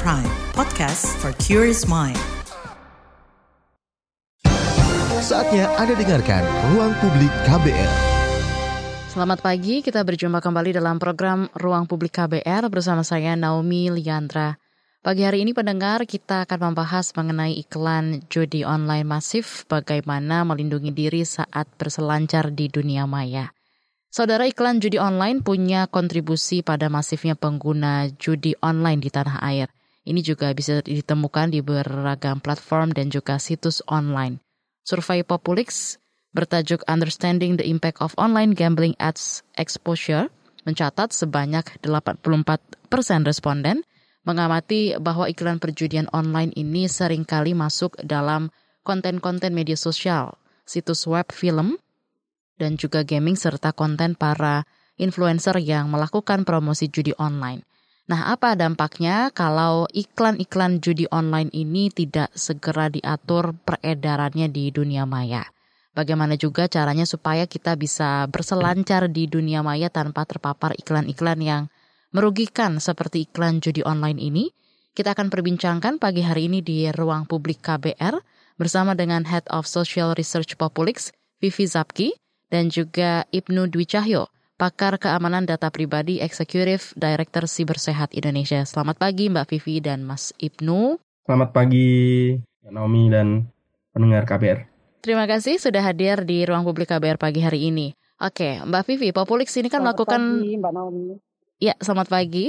Prime, podcast for curious mind. Saatnya Anda dengarkan Ruang Publik KBR. Selamat pagi, kita berjumpa kembali dalam program Ruang Publik KBR bersama saya Naomi Liandra. Pagi hari ini pendengar kita akan membahas mengenai iklan judi online masif, bagaimana melindungi diri saat berselancar di dunia maya. Saudara iklan judi online punya kontribusi pada masifnya pengguna judi online di tanah air. Ini juga bisa ditemukan di beragam platform dan juga situs online. Survei Populix bertajuk Understanding the Impact of Online Gambling Ads Exposure mencatat sebanyak 84 persen responden mengamati bahwa iklan perjudian online ini sering kali masuk dalam konten-konten media sosial, situs web film, dan juga gaming serta konten para influencer yang melakukan promosi judi online. Nah, apa dampaknya kalau iklan-iklan judi online ini tidak segera diatur peredarannya di dunia maya? Bagaimana juga caranya supaya kita bisa berselancar di dunia maya tanpa terpapar iklan-iklan yang merugikan seperti iklan judi online ini? Kita akan perbincangkan pagi hari ini di ruang publik KBR bersama dengan Head of Social Research Populix, Vivi Zapki, dan juga Ibnu Dwi Cahyo, pakar keamanan data pribadi eksekutif Director Sibersehat Indonesia. Selamat pagi Mbak Vivi dan Mas Ibnu. Selamat pagi Naomi dan pendengar KBR. Terima kasih sudah hadir di ruang publik KBR pagi hari ini. Oke, Mbak Vivi, Populix ini kan selamat melakukan pagi, Mbak Naomi. Ya, selamat pagi.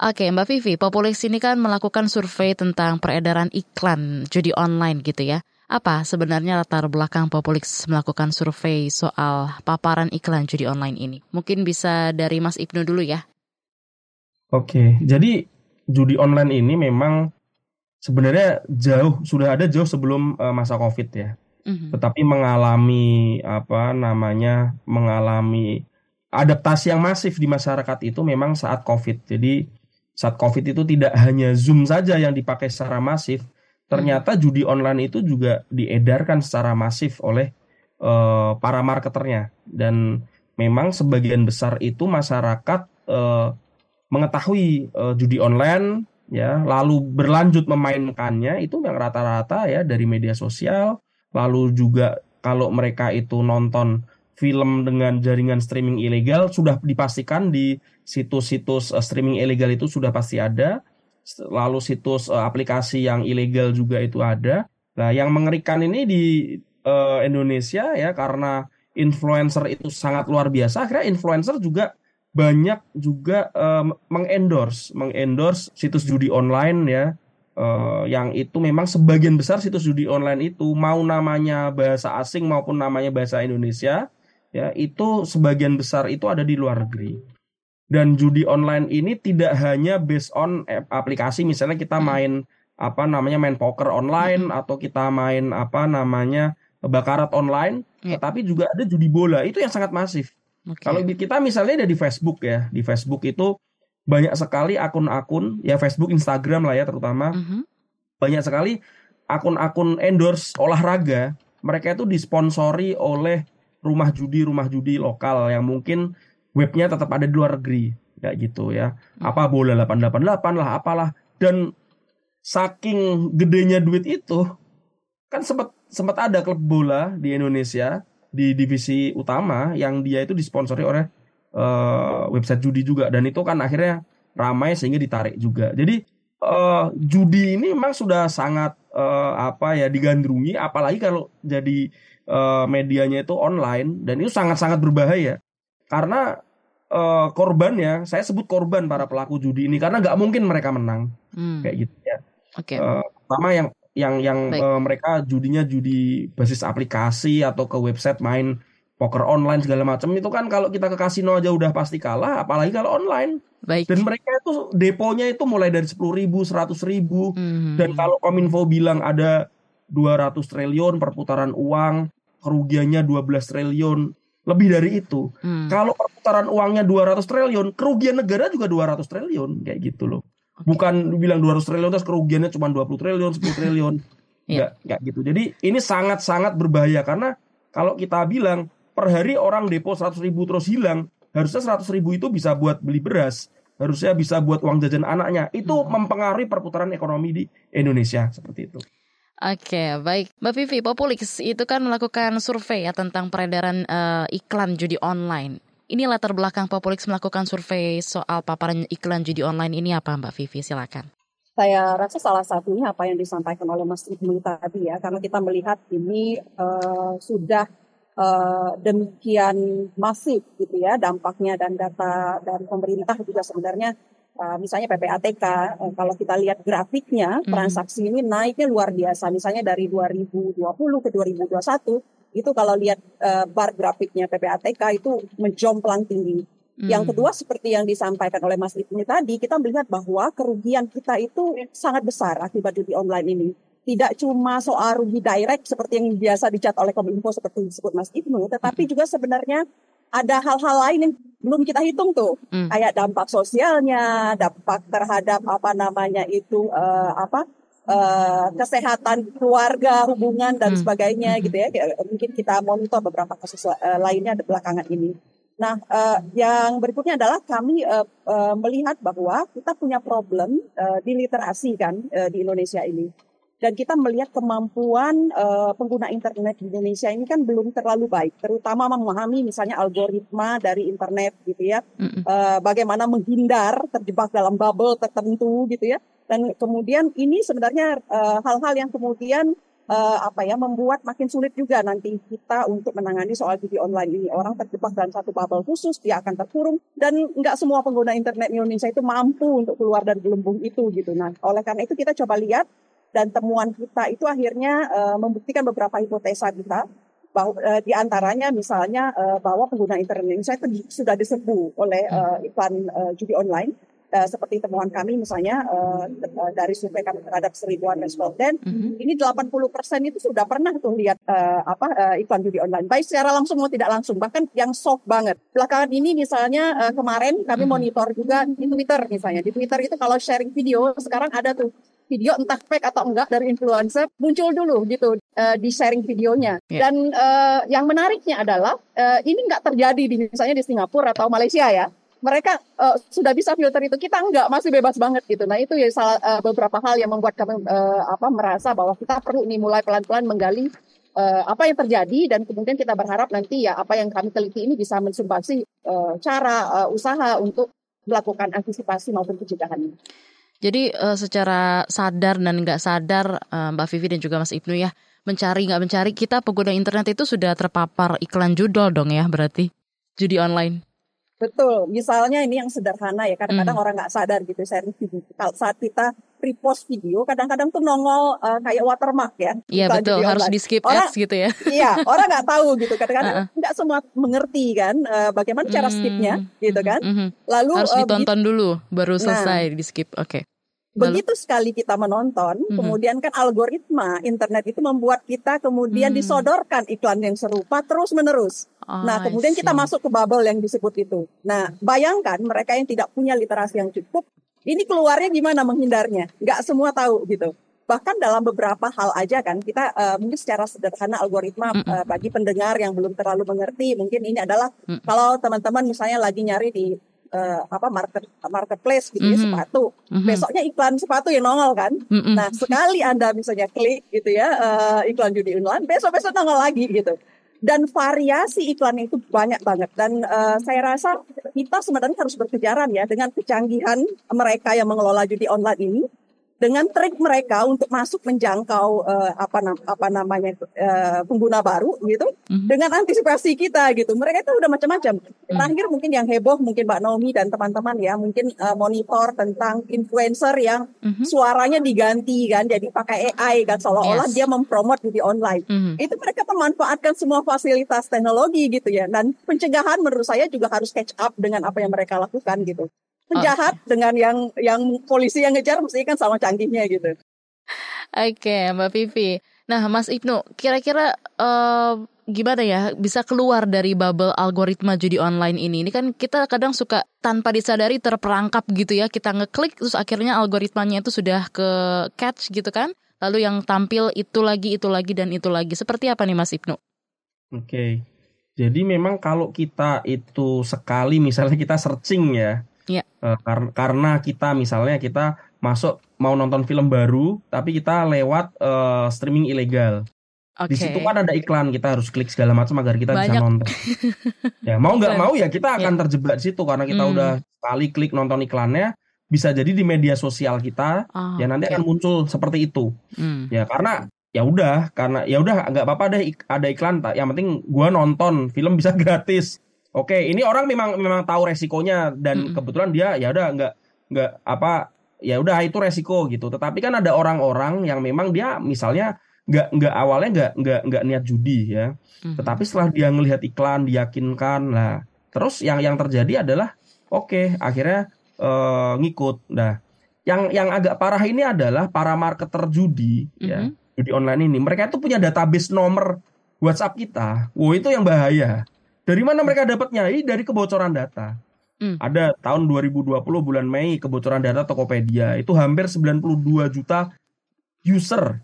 Oke, Mbak Vivi, Populix ini kan melakukan survei tentang peredaran iklan judi online gitu ya. Apa sebenarnya latar belakang Populix melakukan survei soal paparan iklan judi online ini? Mungkin bisa dari Mas Ibnu dulu ya. Oke, jadi judi online ini memang sebenarnya jauh sudah ada jauh sebelum uh, masa Covid ya. Mm-hmm. Tetapi mengalami apa namanya? mengalami adaptasi yang masif di masyarakat itu memang saat Covid. Jadi saat Covid itu tidak hanya Zoom saja yang dipakai secara masif, ternyata judi online itu juga diedarkan secara masif oleh uh, para marketernya. Dan memang sebagian besar itu masyarakat uh, mengetahui uh, judi online ya lalu berlanjut memainkannya. Itu yang rata-rata ya dari media sosial. Lalu juga kalau mereka itu nonton film dengan jaringan streaming ilegal sudah dipastikan di situs-situs streaming ilegal itu sudah pasti ada lalu situs uh, aplikasi yang ilegal juga itu ada. Nah, yang mengerikan ini di uh, Indonesia ya karena influencer itu sangat luar biasa, akhirnya influencer juga banyak juga uh, mengendorse mengendorse situs judi online ya. Uh, yang itu memang sebagian besar situs judi online itu mau namanya bahasa asing maupun namanya bahasa Indonesia ya itu sebagian besar itu ada di luar negeri dan judi online ini tidak hanya based on aplikasi misalnya kita hmm. main apa namanya main poker online hmm. atau kita main apa namanya bakarat online yeah. tetapi juga ada judi bola itu yang sangat masif okay. kalau kita misalnya ada di Facebook ya di Facebook itu banyak sekali akun-akun ya Facebook Instagram lah ya terutama mm -hmm. banyak sekali akun-akun endorse olahraga mereka itu disponsori oleh rumah judi rumah judi lokal yang mungkin webnya tetap ada di luar negeri kayak gitu ya. Hmm. apa bola 888 lah apalah. Dan saking gedenya duit itu kan sempat sempat ada klub bola di Indonesia di divisi utama yang dia itu disponsori oleh uh, website judi juga. Dan itu kan akhirnya ramai sehingga ditarik juga. Jadi uh, judi ini memang sudah sangat uh, apa ya digandrungi. Apalagi kalau jadi uh, medianya itu online. Dan itu sangat-sangat berbahaya karena uh, korbannya saya sebut korban para pelaku judi ini karena nggak mungkin mereka menang hmm. kayak gitu ya. Oke. Okay. Uh, pertama yang yang yang uh, mereka judinya judi basis aplikasi atau ke website main poker online segala macam itu kan kalau kita ke kasino aja udah pasti kalah apalagi kalau online. Baik. Dan mereka itu deponya itu mulai dari sepuluh ribu, seratus ribu, hmm. dan kalau Kominfo bilang ada 200 triliun perputaran uang, kerugiannya 12 triliun, lebih dari itu. Hmm. Kalau perputaran uangnya 200 triliun, kerugian negara juga 200 triliun kayak gitu loh. Bukan bilang 200 triliun terus kerugiannya cuma 20 triliun, 10 triliun. Enggak, yeah. gitu. Jadi ini sangat-sangat berbahaya karena kalau kita bilang per hari orang depo 100 ribu terus hilang, harusnya 100 ribu itu bisa buat beli beras. harusnya bisa buat uang jajan anaknya. Itu hmm. mempengaruhi perputaran ekonomi di Indonesia seperti itu. Oke, baik. Mbak Vivi, Populix itu kan melakukan survei ya tentang peredaran uh, iklan judi online. Ini latar belakang Populix melakukan survei soal paparan iklan judi online ini apa Mbak Vivi? Silakan. Saya rasa salah satunya apa yang disampaikan oleh Mas Ibnu tadi ya, karena kita melihat ini uh, sudah uh, demikian masif gitu ya dampaknya dan data dari pemerintah juga sebenarnya uh, misalnya PPATK uh, kalau kita lihat grafiknya hmm. transaksi ini naiknya luar biasa misalnya dari 2020 ke 2021 itu kalau lihat uh, bar grafiknya PPATK itu menjomplang tinggi Hmm. Yang kedua seperti yang disampaikan oleh Mas Ibnu tadi, kita melihat bahwa kerugian kita itu sangat besar akibat judi online ini. Tidak cuma soal rugi direct seperti yang biasa dicat oleh Kominfo seperti disebut Mas Ibnu, tetapi hmm. juga sebenarnya ada hal-hal lain yang belum kita hitung tuh, hmm. kayak dampak sosialnya, dampak terhadap apa namanya itu uh, apa uh, kesehatan keluarga, hubungan dan hmm. sebagainya hmm. gitu ya. Mungkin kita monitor beberapa kasus uh, lainnya belakangan ini. Nah, uh, yang berikutnya adalah kami uh, uh, melihat bahwa kita punya problem uh, di literasi kan uh, di Indonesia ini. Dan kita melihat kemampuan uh, pengguna internet di Indonesia ini kan belum terlalu baik, terutama memahami misalnya algoritma dari internet gitu ya, uh, bagaimana menghindar terjebak dalam bubble tertentu gitu ya. Dan kemudian ini sebenarnya hal-hal uh, yang kemudian uh, apa ya membuat makin sulit juga nanti kita untuk menangani soal judi online ini. Orang terjebak dalam satu bubble khusus, dia akan terkurung dan nggak semua pengguna internet di Indonesia itu mampu untuk keluar dari gelembung itu gitu. Nah, oleh karena itu kita coba lihat dan temuan kita itu akhirnya uh, membuktikan beberapa hipotesa kita bahwa uh, di antaranya misalnya uh, bahwa pengguna internet Indonesia itu sudah diserbu oleh uh, iklan uh, judi online uh, seperti temuan kami misalnya uh, dari survei kami terhadap seribuan responden, mm-hmm. ini 80% itu sudah pernah tuh lihat uh, apa uh, iklan judi online, baik secara langsung maupun tidak langsung, bahkan yang soft banget. Belakangan ini misalnya uh, kemarin kami mm-hmm. monitor juga di Twitter misalnya, di Twitter itu kalau sharing video sekarang ada tuh video entah fake atau enggak dari influencer muncul dulu gitu uh, di sharing videonya yeah. dan uh, yang menariknya adalah uh, ini enggak terjadi di misalnya di Singapura atau Malaysia ya mereka uh, sudah bisa filter itu kita enggak masih bebas banget gitu. Nah itu ya salah uh, beberapa hal yang membuat kami uh, apa merasa bahwa kita perlu nih mulai pelan-pelan menggali uh, apa yang terjadi dan kemudian kita berharap nanti ya apa yang kami teliti ini bisa mensumbangsi uh, cara uh, usaha untuk melakukan antisipasi maupun pencegahan jadi secara sadar dan nggak sadar Mbak Vivi dan juga Mas Ibnu ya mencari nggak mencari kita pengguna internet itu sudah terpapar iklan judol dong ya berarti. Judi online. Betul, misalnya ini yang sederhana ya, kadang-kadang hmm. orang nggak sadar gitu sharing video. Kalau saat kita repost video, kadang-kadang tuh nongol uh, kayak watermark ya. Iya betul, harus di skip orang, ads gitu ya. Iya, orang nggak tahu gitu. Kadang-kadang nggak uh -uh. semua mengerti kan uh, bagaimana cara hmm. skipnya, gitu kan. Mm -hmm. Lalu harus uh, ditonton dulu, baru nah. selesai nah, di skip. Oke. Okay. Begitu sekali kita menonton, mm -hmm. kemudian kan algoritma internet itu membuat kita kemudian mm. disodorkan iklan yang serupa terus menerus. Oh, nah, kemudian kita masuk ke bubble yang disebut itu. Nah, bayangkan mereka yang tidak punya literasi yang cukup, ini keluarnya gimana menghindarnya? Nggak semua tahu gitu. Bahkan dalam beberapa hal aja kan, kita uh, mungkin secara sederhana algoritma mm -hmm. uh, bagi pendengar yang belum terlalu mengerti, mungkin ini adalah mm -hmm. kalau teman-teman misalnya lagi nyari di uh, apa market marketplace gitu ya mm -hmm. sepatu. Mm -hmm. Besoknya iklan sepatu yang nongol kan. Mm -hmm. Nah, sekali Anda misalnya klik gitu ya uh, iklan judi online, besok-besok nongol lagi gitu. Dan variasi iklannya itu banyak banget dan uh, saya rasa kita sebenarnya harus berkejaran ya dengan kecanggihan mereka yang mengelola judi online ini dengan trik mereka untuk masuk menjangkau uh, apa apa namanya uh, pengguna baru gitu mm-hmm. dengan antisipasi kita gitu mereka itu udah macam-macam mm-hmm. terakhir mungkin yang heboh mungkin Mbak Naomi dan teman-teman ya mungkin uh, monitor tentang influencer yang mm-hmm. suaranya diganti kan jadi pakai AI kan seolah-olah yes. dia mempromot di online mm-hmm. itu mereka memanfaatkan semua fasilitas teknologi gitu ya dan pencegahan menurut saya juga harus catch up dengan apa yang mereka lakukan gitu penjahat oh. dengan yang yang polisi yang ngejar mesti kan sama canggihnya gitu. Oke, okay, Mbak Vivi. Nah, Mas Ibnu, kira-kira uh, gimana ya bisa keluar dari bubble algoritma judi online ini? Ini kan kita kadang suka tanpa disadari terperangkap gitu ya. Kita ngeklik terus akhirnya algoritmanya itu sudah ke catch gitu kan. Lalu yang tampil itu lagi, itu lagi dan itu lagi. Seperti apa nih Mas Ibnu? Oke. Jadi memang kalau kita itu sekali misalnya kita searching ya, Yeah. Uh, karena karena kita misalnya kita masuk mau nonton film baru, tapi kita lewat uh, streaming ilegal. Okay. Di situ kan ada iklan, kita harus klik segala macam agar kita Banyak. bisa nonton. ya mau nggak mau ya kita akan yeah. terjebak di situ karena kita mm. udah sekali klik nonton iklannya, bisa jadi di media sosial kita oh, ya nanti okay. akan muncul seperti itu. Mm. Ya karena ya udah karena ya udah nggak apa-apa deh ada iklan tak yang penting gua nonton film bisa gratis oke ini orang memang memang tahu resikonya dan mm kebetulan dia ya udah nggak nggak apa ya udah itu resiko gitu. Tetapi kan ada orang-orang yang memang dia misalnya nggak nggak awalnya nggak nggak nggak niat judi ya. Mm tetapi setelah dia ngelihat iklan diyakinkan lah. Terus yang yang terjadi adalah oke okay, akhirnya uh, ngikut. Nah yang yang agak parah ini adalah para marketer judi mm-hmm. ya judi online ini, mereka itu punya database nomor WhatsApp kita. Wow, itu yang bahaya. Dari mana mereka dapatnya? Ini dari kebocoran data. Hmm. Ada tahun 2020 bulan Mei kebocoran data Tokopedia itu hampir 92 juta user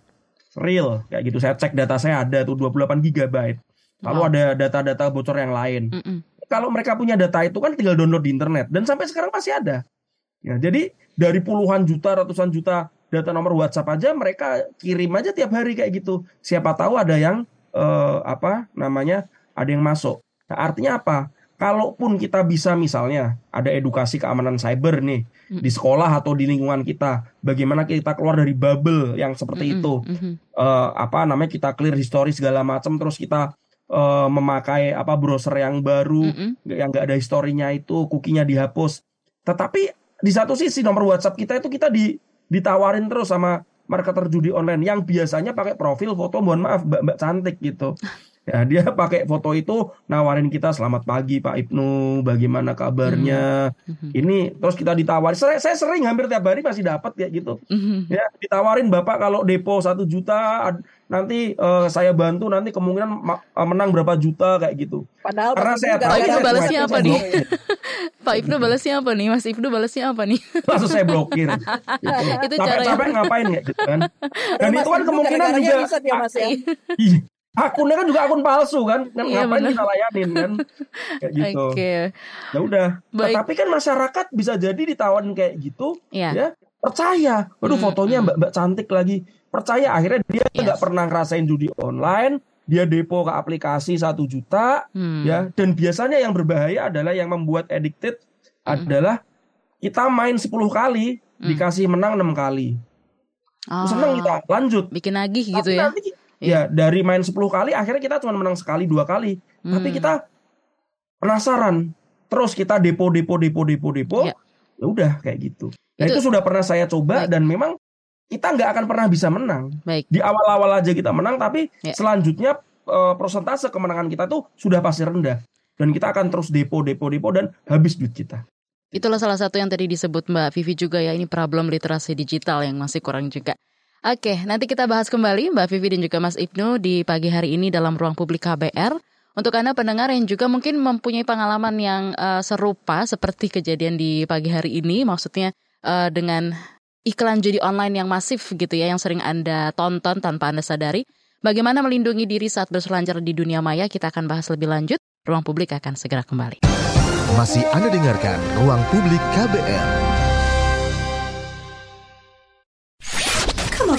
real kayak gitu. Saya cek data saya ada tuh 28 gigabyte. Lalu wow. ada data-data bocor yang lain. Mm -mm. Kalau mereka punya data itu kan tinggal download di internet dan sampai sekarang masih ada. Ya, jadi dari puluhan juta, ratusan juta data nomor WhatsApp aja mereka kirim aja tiap hari kayak gitu. Siapa tahu ada yang eh, apa namanya ada yang masuk. Nah, artinya apa? Kalaupun kita bisa misalnya ada edukasi keamanan cyber nih mm. di sekolah atau di lingkungan kita, bagaimana kita keluar dari bubble yang seperti mm -hmm. itu, mm -hmm. uh, apa namanya kita clear history segala macam, terus kita uh, memakai apa browser yang baru, mm -hmm. yang nggak ada historinya itu, kukinya dihapus. Tetapi di satu sisi nomor WhatsApp kita itu kita di ditawarin terus sama marketer judi online yang biasanya pakai profil foto mohon maaf mbak-mbak cantik gitu. Ya, dia pakai foto itu nawarin kita selamat pagi Pak Ibnu, bagaimana kabarnya? Mm-hmm. Ini terus kita ditawarin. Saya, saya sering hampir tiap hari masih dapat kayak gitu. Mm-hmm. Ya, ditawarin Bapak kalau depo satu juta nanti uh, saya bantu nanti kemungkinan uh, menang berapa juta kayak gitu. Padahal karena saya tahu Pak Ibnu balasnya apa nih? Pak Ibnu balasnya apa nih? Mas Ibnu balasnya apa nih? Langsung saya blokir. gitu. itu capek-capek ngapain ya gitu kan? Dan itu kan kemungkinan juga ya, mas, ya? Iya akunnya kan juga akun palsu kan, kan iya, ngapain bener. kita layanin kan kayak gitu okay. ya udah tapi kan masyarakat bisa jadi ditawarin kayak gitu yeah. ya percaya waduh hmm, fotonya hmm. mbak mbak cantik lagi percaya akhirnya dia nggak yes. pernah ngerasain judi online dia depo ke aplikasi satu juta hmm. ya dan biasanya yang berbahaya adalah yang membuat addicted hmm. adalah kita main 10 kali hmm. dikasih menang enam kali oh. seneng kita lanjut bikin lagi gitu ya nanti Ya, dari main 10 kali akhirnya kita cuma menang sekali dua kali. Hmm. Tapi kita penasaran. Terus kita depo depo depo depo depo. Ya, ya udah kayak gitu. Nah, itu, itu sudah pernah saya coba baik. dan memang kita nggak akan pernah bisa menang. Baik. Di awal-awal aja kita menang tapi ya. selanjutnya uh, persentase kemenangan kita tuh sudah pasti rendah. Dan kita akan terus depo depo depo dan habis duit kita. Itulah salah satu yang tadi disebut Mbak Vivi juga ya, ini problem literasi digital yang masih kurang juga. Oke, nanti kita bahas kembali Mbak Vivi dan juga Mas Ibnu di pagi hari ini dalam ruang publik KBR. Untuk Anda pendengar yang juga mungkin mempunyai pengalaman yang uh, serupa seperti kejadian di pagi hari ini, maksudnya uh, dengan iklan judi online yang masif gitu ya, yang sering Anda tonton tanpa Anda sadari. Bagaimana melindungi diri saat berselancar di dunia maya, kita akan bahas lebih lanjut. Ruang publik akan segera kembali. Masih Anda dengarkan Ruang Publik KBR.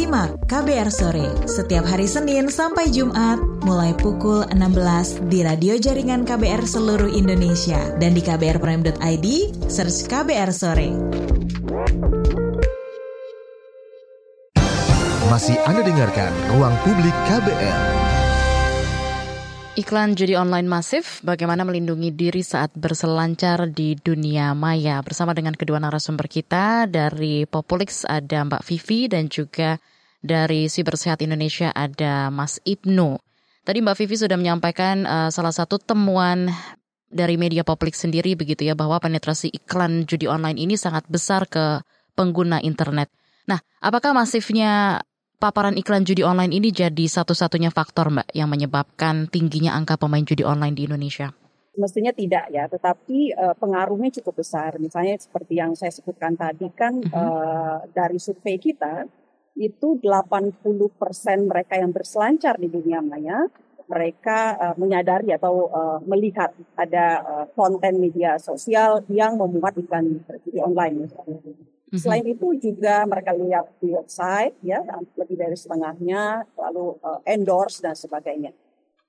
Simak KBR Sore setiap hari Senin sampai Jumat mulai pukul 16 di radio jaringan KBR seluruh Indonesia dan di kbrprime.id search KBR Sore. Masih Anda dengarkan Ruang Publik KBR. Iklan judi online masif, bagaimana melindungi diri saat berselancar di dunia maya. Bersama dengan kedua narasumber kita dari Populix ada Mbak Vivi dan juga dari Sibersehat Indonesia ada Mas Ibnu. Tadi Mbak Vivi sudah menyampaikan uh, salah satu temuan dari media publik sendiri begitu ya bahwa penetrasi iklan judi online ini sangat besar ke pengguna internet. Nah, apakah masifnya paparan iklan judi online ini jadi satu-satunya faktor Mbak yang menyebabkan tingginya angka pemain judi online di Indonesia? Mestinya tidak ya, tetapi uh, pengaruhnya cukup besar. Misalnya seperti yang saya sebutkan tadi kan uh -huh. uh, dari survei kita itu 80% mereka yang berselancar di dunia maya mereka uh, menyadari atau uh, melihat ada uh, konten media sosial yang memuat iklan di online. Mm-hmm. Selain itu juga mereka lihat di website ya lebih dari setengahnya lalu uh, endorse dan sebagainya.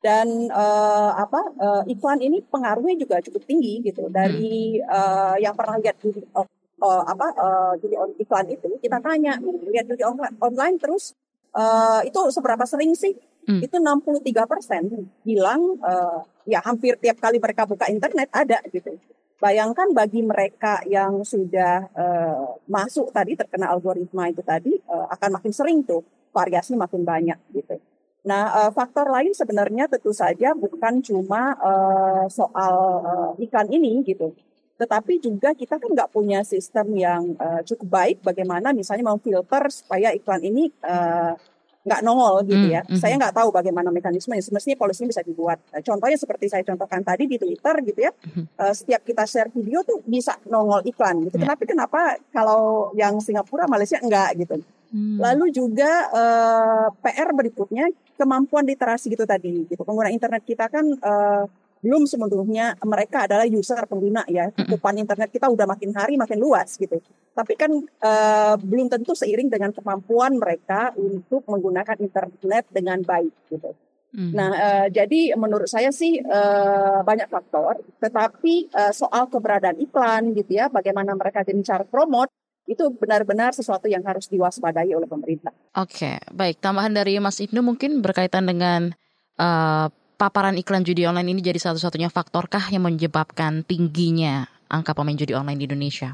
Dan uh, apa uh, iklan ini pengaruhnya juga cukup tinggi gitu dari uh, yang pernah lihat di uh, apa uh, judi iklan itu kita tanya lihat judi online, online terus uh, itu seberapa sering sih hmm. itu 63 persen bilang uh, ya hampir tiap kali mereka buka internet ada gitu. Bayangkan bagi mereka yang sudah uh, masuk tadi terkena algoritma itu tadi uh, akan makin sering tuh variasi makin banyak gitu. Nah uh, faktor lain sebenarnya tentu saja bukan cuma uh, soal uh, iklan ini gitu, tetapi juga kita kan nggak punya sistem yang uh, cukup baik bagaimana misalnya memfilter supaya iklan ini uh, nggak nongol gitu hmm, ya. Mm, Saya nggak tahu bagaimana mekanismenya. Semestinya polisinya bisa dibuat. Nah, contohnya seperti saya contohkan tadi di Twitter gitu ya. Mm, uh, setiap kita share video tuh bisa nongol iklan gitu. Yeah. Tapi kenapa kalau yang Singapura, Malaysia enggak gitu. Hmm. Lalu juga uh, PR berikutnya kemampuan literasi gitu tadi. Gitu. Pengguna internet kita kan uh, belum sepenuhnya mereka adalah user pengguna ya. Cakupan internet kita udah makin hari makin luas gitu. Tapi kan uh, belum tentu seiring dengan kemampuan mereka untuk menggunakan internet dengan baik gitu. Mm. Nah, uh, jadi menurut saya sih uh, banyak faktor, tetapi uh, soal keberadaan iklan gitu ya, bagaimana mereka gencar promote itu benar-benar sesuatu yang harus diwaspadai oleh pemerintah. Oke, okay, baik. Tambahan dari Mas Ibnu mungkin berkaitan dengan uh, paparan iklan judi online ini jadi satu-satunya faktorkah yang menyebabkan tingginya angka pemain judi online di Indonesia?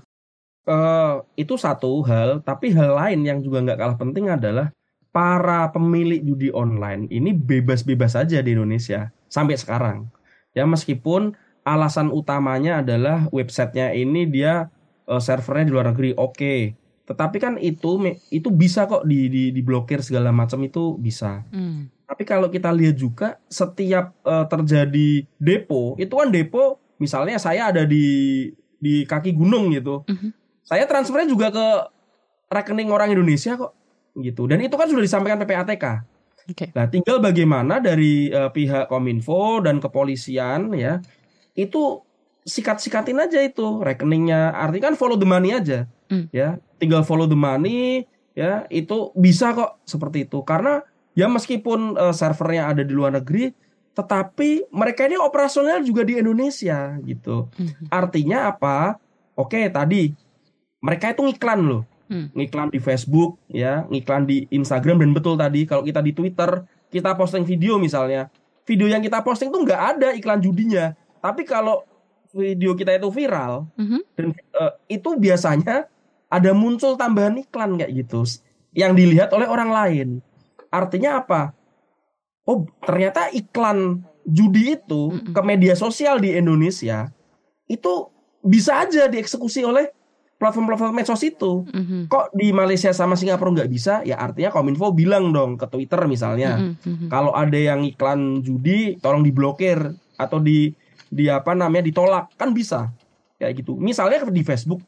Uh, itu satu hal, tapi hal lain yang juga nggak kalah penting adalah para pemilik judi online ini bebas-bebas saja di Indonesia sampai sekarang. Ya meskipun alasan utamanya adalah websitenya ini dia uh, servernya di luar negeri, oke. Okay. Tetapi kan itu itu bisa kok di, di diblokir segala macam itu bisa. Hmm. Tapi kalau kita lihat juga setiap uh, terjadi depo, itu kan depo misalnya saya ada di di kaki gunung gitu. Mm-hmm. Saya transfernya juga ke rekening orang Indonesia kok gitu. Dan itu kan sudah disampaikan PPATK. Okay. Nah, tinggal bagaimana dari uh, pihak Kominfo dan kepolisian ya, itu sikat-sikatin aja itu rekeningnya. Artinya kan follow the money aja. Mm. Ya, tinggal follow the money ya, itu bisa kok seperti itu. Karena ya meskipun uh, servernya ada di luar negeri tetapi mereka ini operasional juga di Indonesia gitu mm-hmm. artinya apa oke tadi mereka itu ngiklan loh mm. ngiklan di Facebook ya ngiklan di Instagram dan betul tadi kalau kita di Twitter kita posting video misalnya video yang kita posting tuh nggak ada iklan judinya tapi kalau video kita itu viral mm-hmm. dan uh, itu biasanya ada muncul tambahan iklan kayak gitu yang dilihat oleh orang lain Artinya apa? Oh, ternyata iklan judi itu ke media sosial di Indonesia itu bisa aja dieksekusi oleh platform-platform medsos itu. Mm-hmm. Kok di Malaysia sama Singapura nggak bisa? Ya artinya Kominfo bilang dong ke Twitter misalnya, mm-hmm. kalau ada yang iklan judi tolong diblokir atau di di apa namanya ditolak kan bisa kayak gitu. Misalnya di Facebook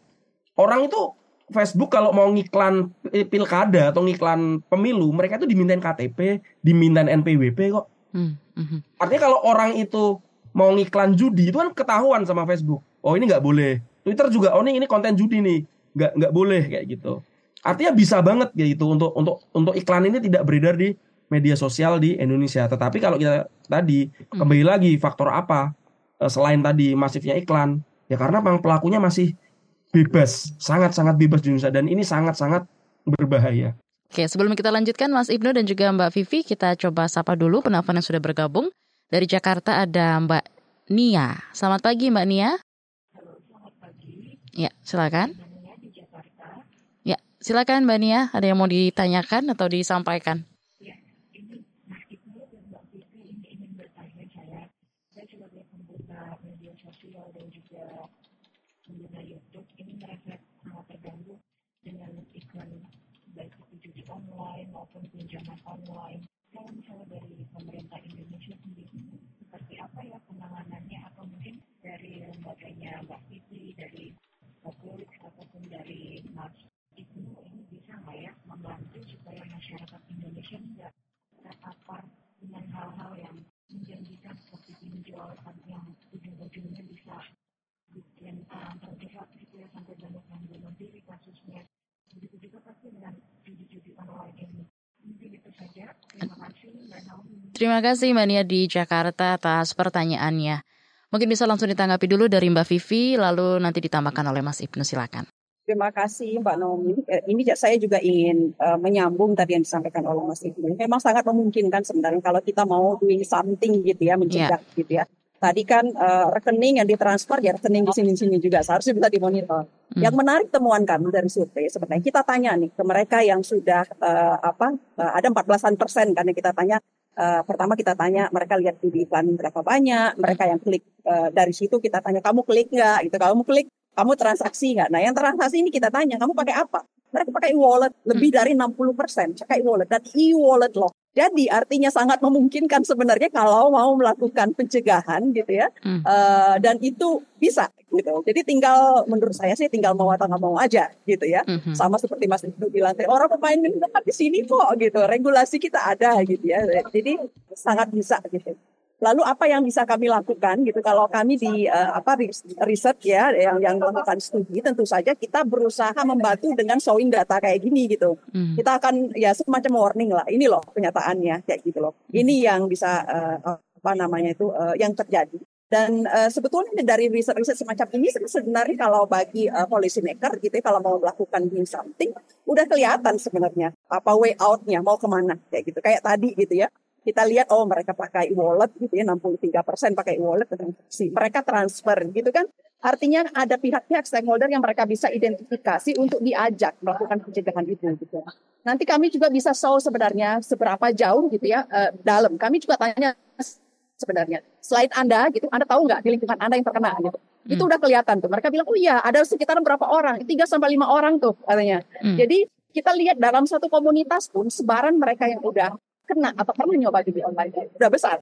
orang itu Facebook kalau mau ngiklan pilkada atau ngiklan pemilu, mereka itu dimintain KTP, dimintain NPWP kok. Hmm, hmm. Artinya kalau orang itu mau ngiklan judi itu kan ketahuan sama Facebook. Oh ini nggak boleh. Twitter juga, oh ini ini konten judi nih, nggak nggak boleh kayak gitu. Artinya bisa banget gitu untuk untuk untuk iklan ini tidak beredar di media sosial di Indonesia. Tetapi kalau kita tadi hmm. kembali lagi faktor apa eh, selain tadi masifnya iklan, ya karena memang pelakunya masih bebas, sangat-sangat bebas di Indonesia dan ini sangat-sangat berbahaya. Oke, sebelum kita lanjutkan Mas Ibnu dan juga Mbak Vivi, kita coba sapa dulu penelpon yang sudah bergabung. Dari Jakarta ada Mbak Nia. Selamat pagi Mbak Nia. Ya, silakan. Ya, silakan Mbak Nia. Ada yang mau ditanyakan atau disampaikan? Ya, ini Mas Ibnu dan Mbak Vivi ingin bertanya saya. Saya sebagai pengguna media sosial terus ini merasa sangat terganggu dengan iklan baik itu judi online maupun pinjaman online. Kalau misalnya dari pemerintah Indonesia sendiri, seperti apa ya penanganannya atau mungkin dari lembaganya Mbak Fitri, dari Bakulik ataupun dari Mas itu ini bisa nggak ya membantu supaya masyarakat Indonesia nggak terpapar dengan hal-hal yang menjanjikan seperti pinjol yang ujung-ujungnya bisa bikin orang terjerat gitu ya sampai banyak yang bunuh diri kasusnya begitu juga pasti dengan judi-judi online ini mungkin itu saja terima kasih Mbak Nia di Jakarta atas pertanyaannya. Mungkin bisa langsung ditanggapi dulu dari Mbak Vivi, lalu nanti ditambahkan oleh Mas Ibnu, silakan. Terima kasih Mbak Naomi. Eh, ini saya juga ingin uh, menyambung tadi yang disampaikan oleh Mas Ibnu. Memang sangat memungkinkan sebenarnya kalau kita mau doing something gitu ya, mencegah yeah. gitu ya. Tadi kan uh, rekening yang ditransfer ya rekening di sini-sini juga seharusnya bisa dimonitor. Hmm. Yang menarik temuan kami dari survei sebenarnya kita tanya nih ke mereka yang sudah uh, apa uh, ada 14 persen karena kita tanya uh, pertama kita tanya mereka lihat di iklan berapa banyak, mereka yang klik uh, dari situ kita tanya kamu klik nggak gitu, kamu klik kamu transaksi nggak? Nah yang transaksi ini kita tanya, kamu pakai apa? Mereka pakai e-wallet lebih hmm. dari 60 persen pakai e-wallet dan e-wallet loh. Jadi artinya sangat memungkinkan sebenarnya kalau mau melakukan pencegahan gitu ya, hmm. uh, dan itu bisa gitu. Jadi tinggal menurut saya sih tinggal mau atau nggak mau aja gitu ya. Hmm. Sama seperti Mas Ibnu bilang, orang pemain minum di sini kok gitu, regulasi kita ada gitu ya. Jadi sangat bisa gitu. Lalu apa yang bisa kami lakukan gitu kalau kami di uh, apa riset ya yang yang melakukan studi tentu saja kita berusaha membantu dengan showing data kayak gini gitu. Hmm. Kita akan ya semacam warning lah. Ini loh kenyataannya kayak gitu loh. Ini yang bisa uh, apa namanya itu uh, yang terjadi. Dan uh, sebetulnya dari riset-riset semacam ini sebenarnya kalau bagi uh, policy maker gitu ya, kalau mau melakukan doing something udah kelihatan sebenarnya apa way outnya mau ke mana kayak gitu kayak tadi gitu ya kita lihat oh mereka pakai e-wallet gitu ya 63 persen pakai e-wallet transaksi mereka transfer gitu kan. Artinya ada pihak-pihak stakeholder yang mereka bisa identifikasi untuk diajak melakukan pencegahan itu gitu. Nanti kami juga bisa show sebenarnya seberapa jauh gitu ya uh, dalam. Kami juga tanya sebenarnya selain anda gitu anda tahu nggak di lingkungan anda yang terkena? gitu. Hmm. itu udah kelihatan tuh. Mereka bilang oh iya ada sekitar berapa orang? Tiga sampai lima orang tuh katanya. Hmm. jadi kita lihat dalam satu komunitas pun sebaran mereka yang udah kena atau pernah nyoba judi online udah besar.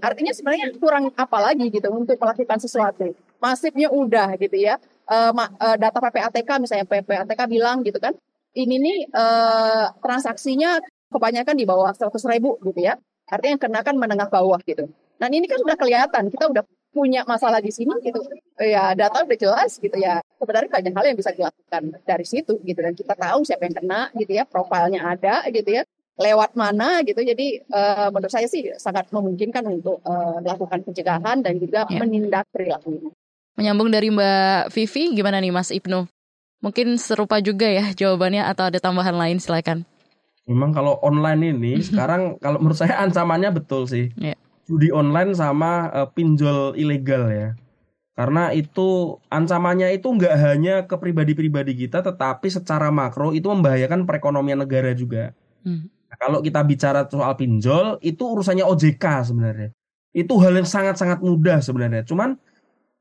Artinya sebenarnya kurang apa lagi gitu untuk melakukan sesuatu. Masifnya udah gitu ya. Uh, data PPATK misalnya PPATK bilang gitu kan, ini nih uh, transaksinya kebanyakan di bawah 100 ribu gitu ya. Artinya yang kenakan menengah bawah gitu. Dan ini kan sudah kelihatan, kita udah punya masalah di sini gitu. Ya data udah jelas gitu ya. Sebenarnya banyak hal yang bisa dilakukan dari situ gitu. Dan kita tahu siapa yang kena gitu ya, profilnya ada gitu ya lewat mana gitu. Jadi uh, menurut saya sih sangat memungkinkan untuk uh, melakukan pencegahan dan juga ya. menindak perilaku ini. Menyambung dari Mbak Vivi, gimana nih Mas Ibnu? Mungkin serupa juga ya jawabannya atau ada tambahan lain silakan. Memang kalau online ini sekarang kalau menurut saya ancamannya betul sih. Ya. Judi online sama uh, pinjol ilegal ya. Karena itu ancamannya itu nggak hanya ke pribadi-pribadi kita, tetapi secara makro itu membahayakan perekonomian negara juga. Hmm. Nah, kalau kita bicara soal pinjol, itu urusannya OJK sebenarnya. Itu hal yang sangat-sangat mudah sebenarnya. Cuman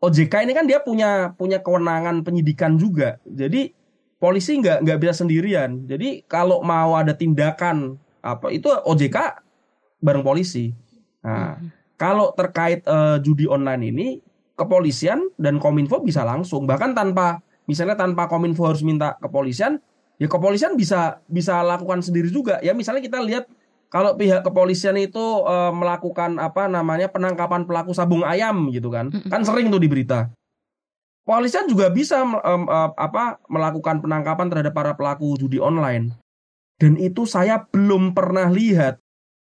OJK ini kan dia punya punya kewenangan penyidikan juga. Jadi polisi nggak nggak bisa sendirian. Jadi kalau mau ada tindakan apa itu OJK bareng polisi. Nah, hmm. kalau terkait uh, judi online ini kepolisian dan kominfo bisa langsung bahkan tanpa misalnya tanpa kominfo harus minta kepolisian ya kepolisian bisa bisa lakukan sendiri juga. Ya misalnya kita lihat kalau pihak kepolisian itu e, melakukan apa namanya penangkapan pelaku sabung ayam gitu kan. Kan sering tuh di berita. Kepolisian juga bisa e, e, apa melakukan penangkapan terhadap para pelaku judi online. Dan itu saya belum pernah lihat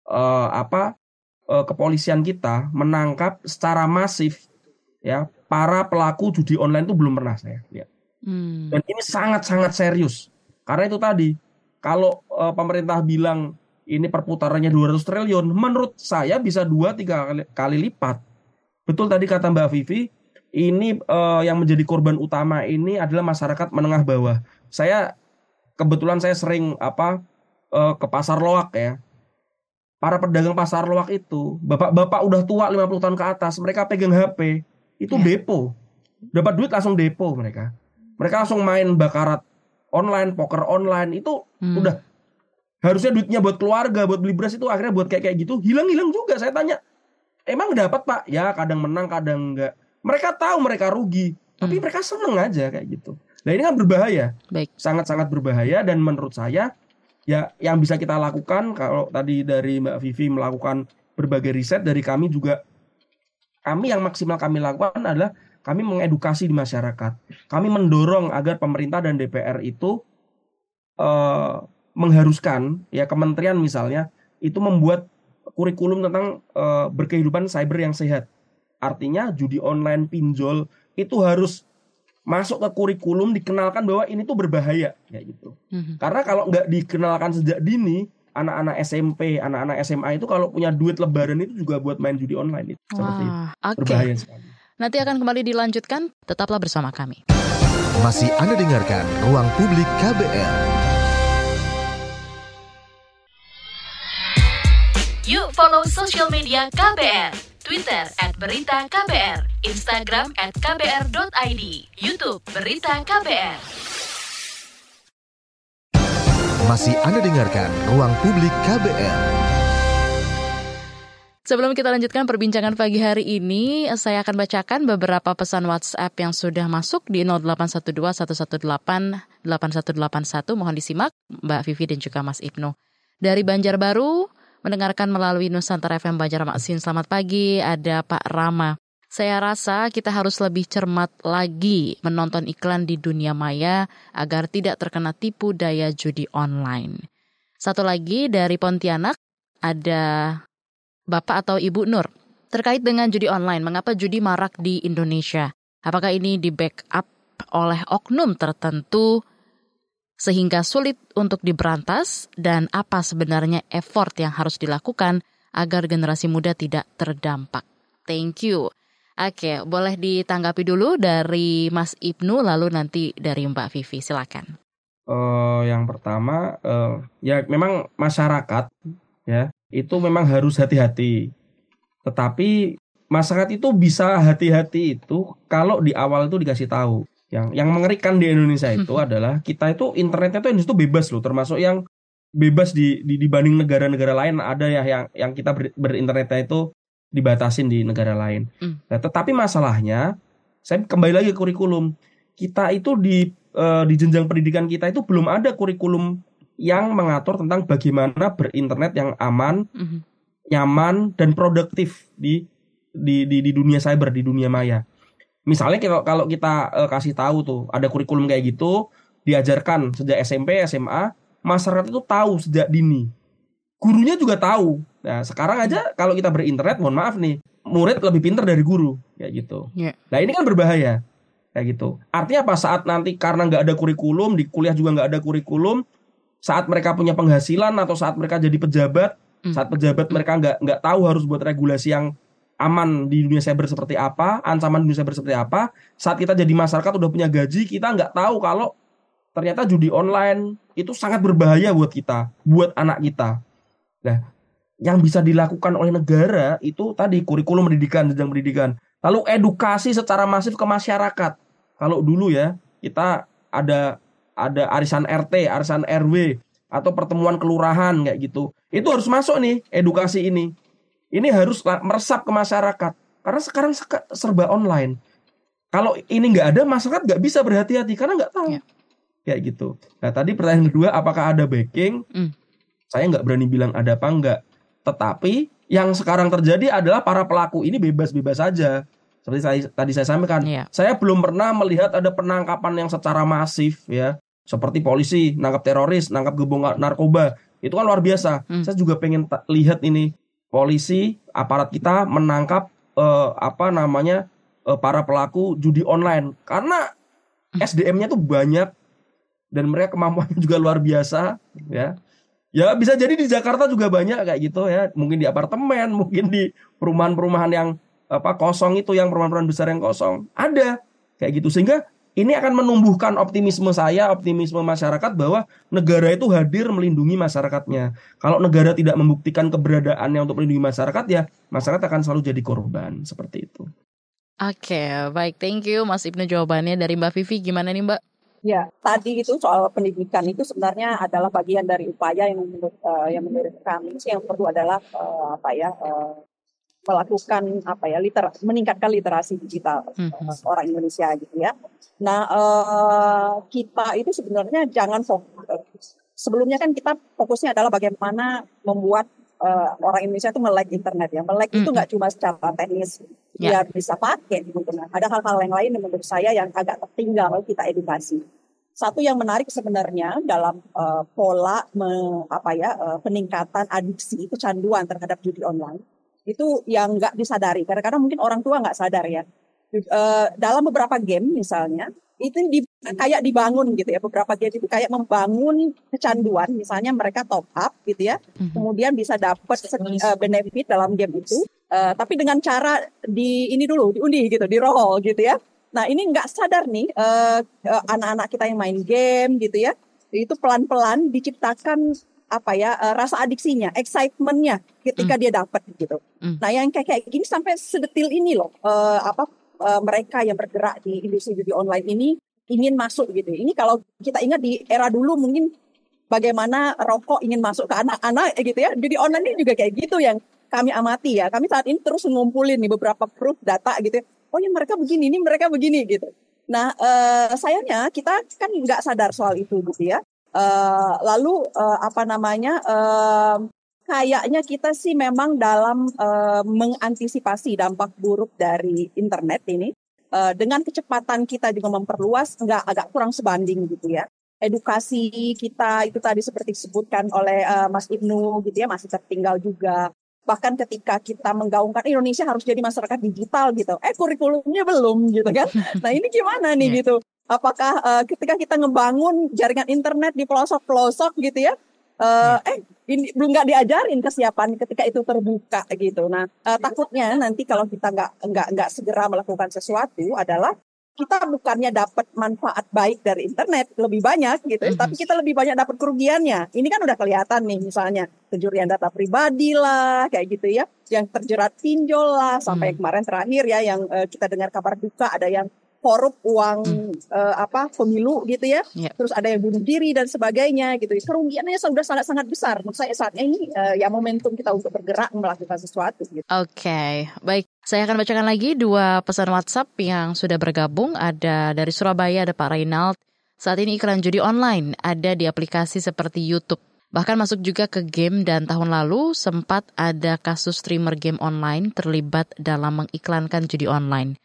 e, apa e, kepolisian kita menangkap secara masif ya para pelaku judi online itu belum pernah saya lihat. Hmm. dan ini sangat sangat serius karena itu tadi, kalau uh, pemerintah bilang ini perputarannya 200 triliun, menurut saya bisa 2 3 kali, kali lipat. Betul tadi kata Mbak Vivi, ini uh, yang menjadi korban utama ini adalah masyarakat menengah bawah. Saya kebetulan saya sering apa uh, ke pasar loak ya. Para pedagang pasar loak itu, bapak-bapak udah tua 50 tahun ke atas, mereka pegang HP, itu ya. depo. Dapat duit langsung depo mereka Mereka langsung main bakarat online, poker online itu hmm. udah harusnya duitnya buat keluarga, buat beli beras itu akhirnya buat kayak kayak gitu hilang-hilang juga. Saya tanya, emang dapat pak? Ya kadang menang, kadang enggak. Mereka tahu mereka rugi, tapi hmm. mereka seneng aja kayak gitu. Nah ini kan berbahaya, sangat-sangat berbahaya dan menurut saya ya yang bisa kita lakukan kalau tadi dari Mbak Vivi melakukan berbagai riset dari kami juga kami yang maksimal kami lakukan adalah kami mengedukasi di masyarakat. Kami mendorong agar pemerintah dan DPR itu uh, mengharuskan ya kementerian misalnya itu membuat kurikulum tentang uh, berkehidupan cyber yang sehat. Artinya judi online, pinjol itu harus masuk ke kurikulum dikenalkan bahwa ini tuh berbahaya kayak gitu. Mm-hmm. Karena kalau nggak dikenalkan sejak dini, anak-anak SMP, anak-anak SMA itu kalau punya duit lebaran itu juga buat main judi online itu Wah, seperti itu. Okay. Berbahaya sekali. Nanti akan kembali dilanjutkan, tetaplah bersama kami. Masih Anda dengarkan Ruang Publik KBR. Yuk follow social media KBR Twitter at Berita KBR, Instagram at KBR.id, Youtube Berita KBR. Masih Anda dengarkan Ruang Publik KBR. Sebelum kita lanjutkan perbincangan pagi hari ini, saya akan bacakan beberapa pesan WhatsApp yang sudah masuk di 0812 118 8181. Mohon disimak Mbak Vivi dan juga Mas Ibnu. Dari Banjarbaru, mendengarkan melalui Nusantara FM Banjarmasin. Selamat pagi, ada Pak Rama. Saya rasa kita harus lebih cermat lagi menonton iklan di dunia maya agar tidak terkena tipu daya judi online. Satu lagi dari Pontianak ada Bapak atau Ibu Nur. Terkait dengan judi online, mengapa judi marak di Indonesia? Apakah ini di backup oleh oknum tertentu sehingga sulit untuk diberantas dan apa sebenarnya effort yang harus dilakukan agar generasi muda tidak terdampak. Thank you. Oke, boleh ditanggapi dulu dari Mas Ibnu lalu nanti dari Mbak Vivi, silakan. Uh, yang pertama, uh, ya memang masyarakat ya itu memang harus hati-hati. Tetapi masyarakat itu bisa hati-hati itu kalau di awal itu dikasih tahu yang yang mengerikan di Indonesia itu adalah kita itu internetnya tuh itu bebas loh termasuk yang bebas di, di dibanding negara-negara lain ada ya yang yang kita ber, berinternetnya itu dibatasin di negara lain. Mm. Nah, tetapi masalahnya saya kembali lagi ke kurikulum. Kita itu di uh, di jenjang pendidikan kita itu belum ada kurikulum yang mengatur tentang bagaimana berinternet yang aman, mm -hmm. nyaman dan produktif di di di di dunia cyber, di dunia maya. Misalnya kalau kalau kita uh, kasih tahu tuh ada kurikulum kayak gitu diajarkan sejak SMP SMA masyarakat itu tahu sejak dini. Gurunya juga tahu. Nah sekarang aja kalau kita berinternet mohon maaf nih murid lebih pintar dari guru kayak gitu. Yeah. nah ini kan berbahaya kayak gitu. Artinya apa? Saat nanti karena nggak ada kurikulum di kuliah juga nggak ada kurikulum saat mereka punya penghasilan atau saat mereka jadi pejabat mm. saat pejabat mereka nggak nggak tahu harus buat regulasi yang aman di dunia cyber seperti apa, ancaman dunia cyber seperti apa. Saat kita jadi masyarakat udah punya gaji, kita nggak tahu kalau ternyata judi online itu sangat berbahaya buat kita, buat anak kita. Nah, yang bisa dilakukan oleh negara itu tadi kurikulum pendidikan, jenjang pendidikan. Lalu edukasi secara masif ke masyarakat. Kalau dulu ya, kita ada ada arisan RT, arisan RW atau pertemuan kelurahan kayak gitu. Itu harus masuk nih edukasi ini ini harus meresap ke masyarakat karena sekarang serba online. Kalau ini nggak ada, masyarakat nggak bisa berhati-hati karena nggak tahu. Ya. Kayak gitu. Nah tadi pertanyaan kedua, apakah ada backing? Mm. Saya nggak berani bilang ada apa enggak. Tetapi yang sekarang terjadi adalah para pelaku ini bebas-bebas saja. Seperti saya, tadi saya sampaikan, yeah. saya belum pernah melihat ada penangkapan yang secara masif ya, seperti polisi nangkap teroris, nangkap gebong narkoba, itu kan luar biasa. Mm. Saya juga pengen lihat ini. Polisi aparat kita menangkap uh, apa namanya uh, para pelaku judi online. Karena SDM-nya tuh banyak. Dan mereka kemampuannya juga luar biasa ya. Ya bisa jadi di Jakarta juga banyak kayak gitu ya. Mungkin di apartemen mungkin di perumahan-perumahan yang apa kosong itu yang perumahan-perumahan besar yang kosong. Ada kayak gitu. Sehingga ini akan menumbuhkan optimisme saya, optimisme masyarakat bahwa negara itu hadir melindungi masyarakatnya. Kalau negara tidak membuktikan keberadaannya untuk melindungi masyarakat, ya masyarakat akan selalu jadi korban seperti itu. Oke, baik, thank you Mas Ibnu jawabannya dari Mbak Vivi. Gimana nih Mbak? Ya, tadi itu soal pendidikan itu sebenarnya adalah bagian dari upaya yang menurut uh, yang menurut kami sih yang perlu adalah uh, apa ya uh, melakukan apa ya liter meningkatkan literasi digital hmm. orang Indonesia gitu ya. Nah uh, kita itu sebenarnya jangan fokus. Sebelumnya kan kita fokusnya adalah bagaimana membuat uh, orang Indonesia itu melek internet ya. Melek hmm. itu nggak cuma secara teknis yeah. dia bisa pakai gitu. Nah, ada hal-hal yang lain yang menurut saya yang agak tertinggal kita edukasi. Satu yang menarik sebenarnya dalam uh, pola me, apa ya uh, peningkatan adiksi kecanduan terhadap judi online itu yang nggak disadari. Karena kadang mungkin orang tua nggak sadar ya. Uh, dalam beberapa game misalnya itu di, kayak dibangun gitu ya beberapa game itu kayak membangun kecanduan misalnya mereka top up gitu ya mhm. kemudian bisa dapat uh, benefit dalam game itu uh, tapi dengan cara di ini dulu diundi gitu di roll gitu ya nah ini nggak sadar nih uh, uh, anak-anak kita yang main game gitu ya itu pelan-pelan diciptakan apa ya uh, rasa adiksinya, excitementnya ketika mm. dia dapat gitu. Mm. Nah yang kayak kayak gini sampai sedetil ini loh uh, apa uh, mereka yang bergerak di industri judi online ini ingin masuk gitu. Ini kalau kita ingat di era dulu mungkin bagaimana rokok ingin masuk ke anak-anak gitu ya. Judi online ini juga kayak gitu yang kami amati ya. Kami saat ini terus ngumpulin nih beberapa proof data gitu. Ya. Oh ya mereka begini, ini mereka begini gitu. Nah uh, sayangnya kita kan nggak sadar soal itu gitu ya. Uh, lalu uh, apa namanya uh, kayaknya kita sih memang dalam uh, mengantisipasi dampak buruk dari internet ini uh, dengan kecepatan kita juga memperluas nggak agak kurang sebanding gitu ya. Edukasi kita itu tadi seperti disebutkan oleh uh, Mas Ibnu gitu ya masih tertinggal juga. Bahkan ketika kita menggaungkan Indonesia harus jadi masyarakat digital gitu. Eh kurikulumnya belum gitu kan. Nah ini gimana nih iya. gitu apakah uh, ketika kita ngebangun jaringan internet di pelosok-pelosok gitu ya uh, eh ini belum nggak diajarin kesiapan ketika itu terbuka gitu. Nah uh, takutnya nanti kalau kita nggak nggak nggak segera melakukan sesuatu adalah kita bukannya dapat manfaat baik dari internet lebih banyak gitu, mm -hmm. tapi kita lebih banyak dapat kerugiannya. Ini kan udah kelihatan nih misalnya pencurian data pribadi lah kayak gitu ya, yang terjerat pinjol lah sampai mm. kemarin terakhir ya yang uh, kita dengar kabar duka ada yang korup uang hmm. uh, apa pemilu gitu ya. Yeah. Terus ada yang bunuh diri dan sebagainya gitu. Kerugiannya sudah sangat sangat besar. Menurut saya saat ini uh, ya momentum kita untuk bergerak melakukan sesuatu gitu. Oke, okay. baik. Saya akan bacakan lagi dua pesan WhatsApp yang sudah bergabung. Ada dari Surabaya ada Pak Reynald. Saat ini iklan judi online ada di aplikasi seperti YouTube. Bahkan masuk juga ke game dan tahun lalu sempat ada kasus streamer game online terlibat dalam mengiklankan judi online.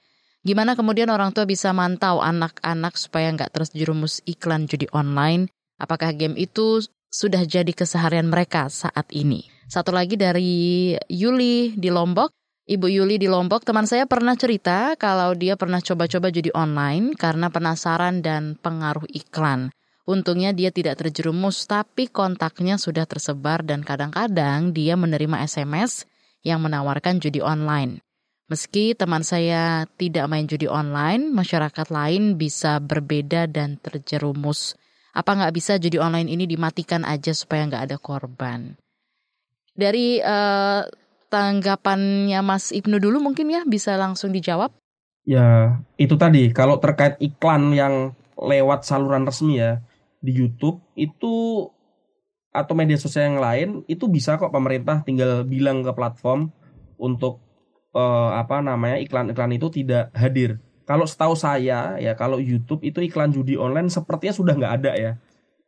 Gimana kemudian orang tua bisa mantau anak-anak supaya nggak terus jerumus iklan judi online? Apakah game itu sudah jadi keseharian mereka saat ini? Satu lagi dari Yuli di Lombok. Ibu Yuli di Lombok, teman saya pernah cerita kalau dia pernah coba-coba judi online karena penasaran dan pengaruh iklan. Untungnya dia tidak terjerumus, tapi kontaknya sudah tersebar dan kadang-kadang dia menerima SMS yang menawarkan judi online. Meski teman saya tidak main judi online, masyarakat lain bisa berbeda dan terjerumus. Apa nggak bisa judi online ini dimatikan aja supaya nggak ada korban? Dari uh, tanggapannya Mas Ibnu dulu mungkin ya bisa langsung dijawab. Ya itu tadi kalau terkait iklan yang lewat saluran resmi ya di YouTube itu atau media sosial yang lain itu bisa kok pemerintah tinggal bilang ke platform untuk uh, apa namanya iklan-iklan itu tidak hadir. Kalau setahu saya ya kalau YouTube itu iklan judi online sepertinya sudah nggak ada ya,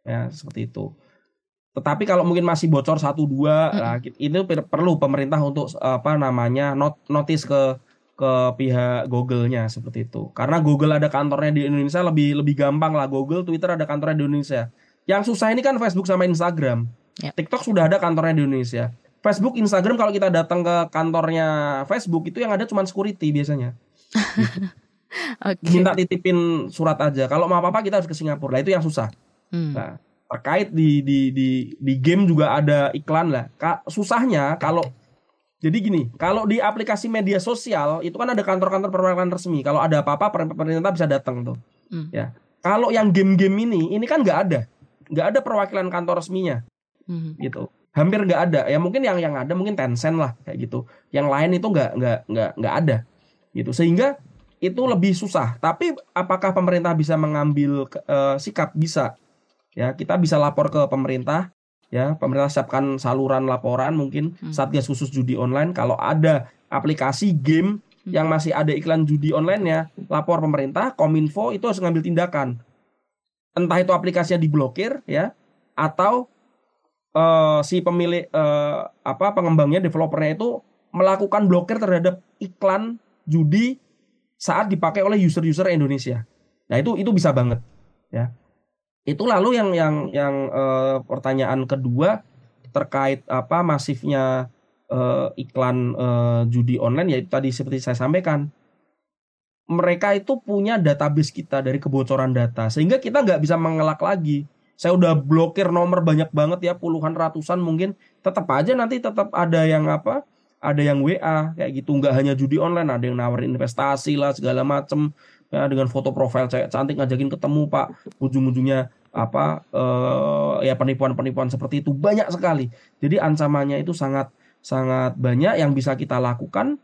ya seperti itu. Tetapi kalau mungkin masih bocor satu dua, hmm. nah, itu perlu pemerintah untuk apa namanya not, notice ke ke pihak Google-nya seperti itu. Karena Google ada kantornya di Indonesia lebih lebih gampang lah. Google, Twitter ada kantornya di Indonesia. Yang susah ini kan Facebook sama Instagram. Ya. TikTok sudah ada kantornya di Indonesia. Facebook, Instagram kalau kita datang ke kantornya Facebook itu yang ada cuma security biasanya. okay. Minta titipin surat aja. Kalau mau apa-apa kita harus ke Singapura. Lah itu yang susah. Hmm. Nah, terkait di di di di game juga ada iklan lah. Ka, susahnya kalau jadi gini, kalau di aplikasi media sosial itu kan ada kantor-kantor perwakilan resmi. Kalau ada apa-apa pemerintah bisa datang tuh. Hmm. Ya. Kalau yang game-game ini, ini kan nggak ada, nggak ada perwakilan kantor resminya, hmm. gitu hampir nggak ada ya mungkin yang yang ada mungkin Tencent lah kayak gitu yang lain itu nggak nggak nggak nggak ada gitu sehingga itu lebih susah. Tapi apakah pemerintah bisa mengambil uh, sikap? Bisa. Ya, kita bisa lapor ke pemerintah. Ya, pemerintah siapkan saluran laporan mungkin hmm. Satgas khusus judi online kalau ada aplikasi game hmm. yang masih ada iklan judi online-nya, lapor pemerintah, Kominfo itu harus mengambil tindakan. Entah itu aplikasinya diblokir ya atau uh, si pemilik uh, apa pengembangnya developernya itu melakukan blokir terhadap iklan judi saat dipakai oleh user-user Indonesia. Nah itu itu bisa banget ya. Itu lalu yang yang yang uh, pertanyaan kedua terkait apa masifnya uh, iklan uh, judi online yaitu tadi seperti saya sampaikan mereka itu punya database kita dari kebocoran data sehingga kita nggak bisa mengelak lagi saya udah blokir nomor banyak banget ya puluhan ratusan mungkin. Tetap aja nanti tetap ada yang apa ada yang WA kayak gitu. Nggak hanya judi online ada yang nawarin investasi lah segala macem. Ya dengan foto profil cewek cantik ngajakin ketemu pak. Ujung-ujungnya apa uh, ya penipuan-penipuan seperti itu banyak sekali. Jadi ancamannya itu sangat sangat banyak yang bisa kita lakukan.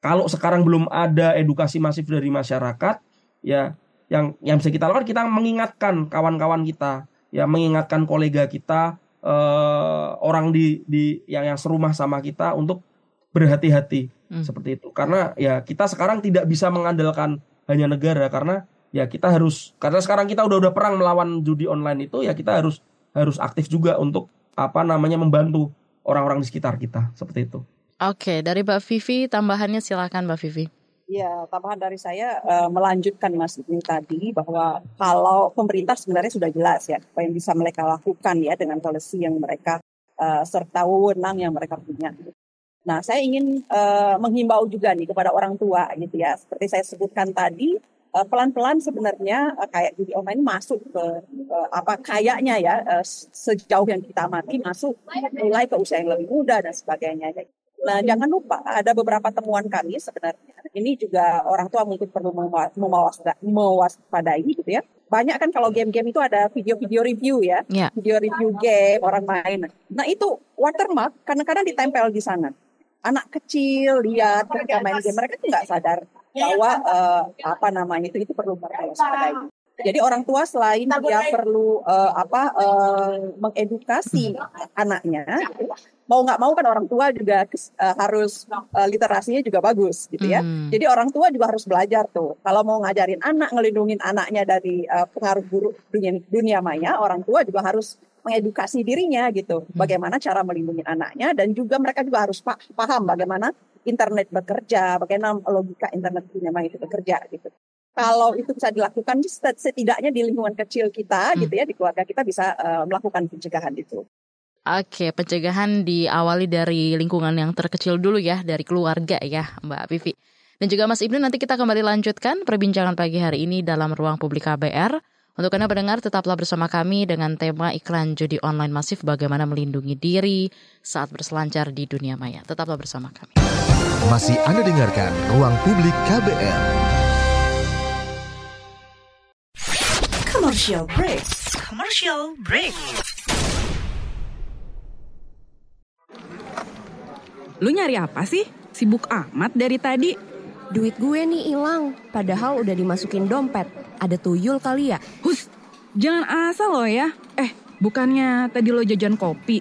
Kalau sekarang belum ada edukasi masif dari masyarakat ya yang yang bisa kita lakukan kita mengingatkan kawan-kawan kita ya mengingatkan kolega kita uh, orang di di yang yang serumah sama kita untuk berhati-hati hmm. seperti itu karena ya kita sekarang tidak bisa mengandalkan hanya negara karena ya kita harus karena sekarang kita udah udah perang melawan judi online itu ya kita harus harus aktif juga untuk apa namanya membantu orang-orang di sekitar kita seperti itu. Oke, dari Mbak Vivi tambahannya silakan Mbak Vivi. Ya, tambahan dari saya uh, melanjutkan Mas ini tadi bahwa kalau pemerintah sebenarnya sudah jelas ya apa yang bisa mereka lakukan ya dengan polisi yang mereka uh, serta wewenang yang mereka punya. Nah, saya ingin uh, menghimbau juga nih kepada orang tua gitu ya. Seperti saya sebutkan tadi, uh, pelan-pelan sebenarnya uh, kayak judi online masuk ke uh, apa kayaknya ya uh, sejauh yang kita amati masuk mulai ke usia yang lebih muda dan sebagainya. Nah, jangan lupa ada beberapa temuan kami sebenarnya. Ini juga orang tua mungkin perlu mewaspadai gitu ya. Banyak kan kalau game-game itu ada video-video review ya, yeah. video review game orang main. Nah itu watermark kadang-kadang ditempel di sana anak kecil lihat mereka main game mereka tuh nggak sadar bahwa uh, apa namanya itu itu perlu waspadai. Jadi orang tua selain dia perlu uh, apa uh, mengedukasi anaknya, gitu, mau nggak mau kan orang tua juga uh, harus uh, literasinya juga bagus gitu ya. Hmm. Jadi orang tua juga harus belajar tuh. Kalau mau ngajarin anak, ngelindungin anaknya dari uh, pengaruh buruk dunia, dunia maya, orang tua juga harus mengedukasi dirinya gitu. Hmm. Bagaimana cara melindungi anaknya dan juga mereka juga harus paham bagaimana internet bekerja, bagaimana logika internet dunia maya itu bekerja gitu. Kalau itu bisa dilakukan setidaknya di lingkungan kecil kita hmm. gitu ya di keluarga kita bisa uh, melakukan pencegahan itu. Oke, pencegahan diawali dari lingkungan yang terkecil dulu ya, dari keluarga ya, Mbak Vivi. Dan juga Mas Ibnu nanti kita kembali lanjutkan perbincangan pagi hari ini dalam ruang publik KBR. Untuk Anda pendengar, tetaplah bersama kami dengan tema iklan judi online masif bagaimana melindungi diri saat berselancar di dunia maya. Tetaplah bersama kami. Masih Anda dengarkan Ruang Publik KBR. Commercial break. Commercial break. Lu nyari apa sih? Sibuk amat dari tadi. Duit gue nih hilang, padahal udah dimasukin dompet. Ada tuyul kali ya? Hus, jangan asal lo ya. Eh, bukannya tadi lo jajan kopi,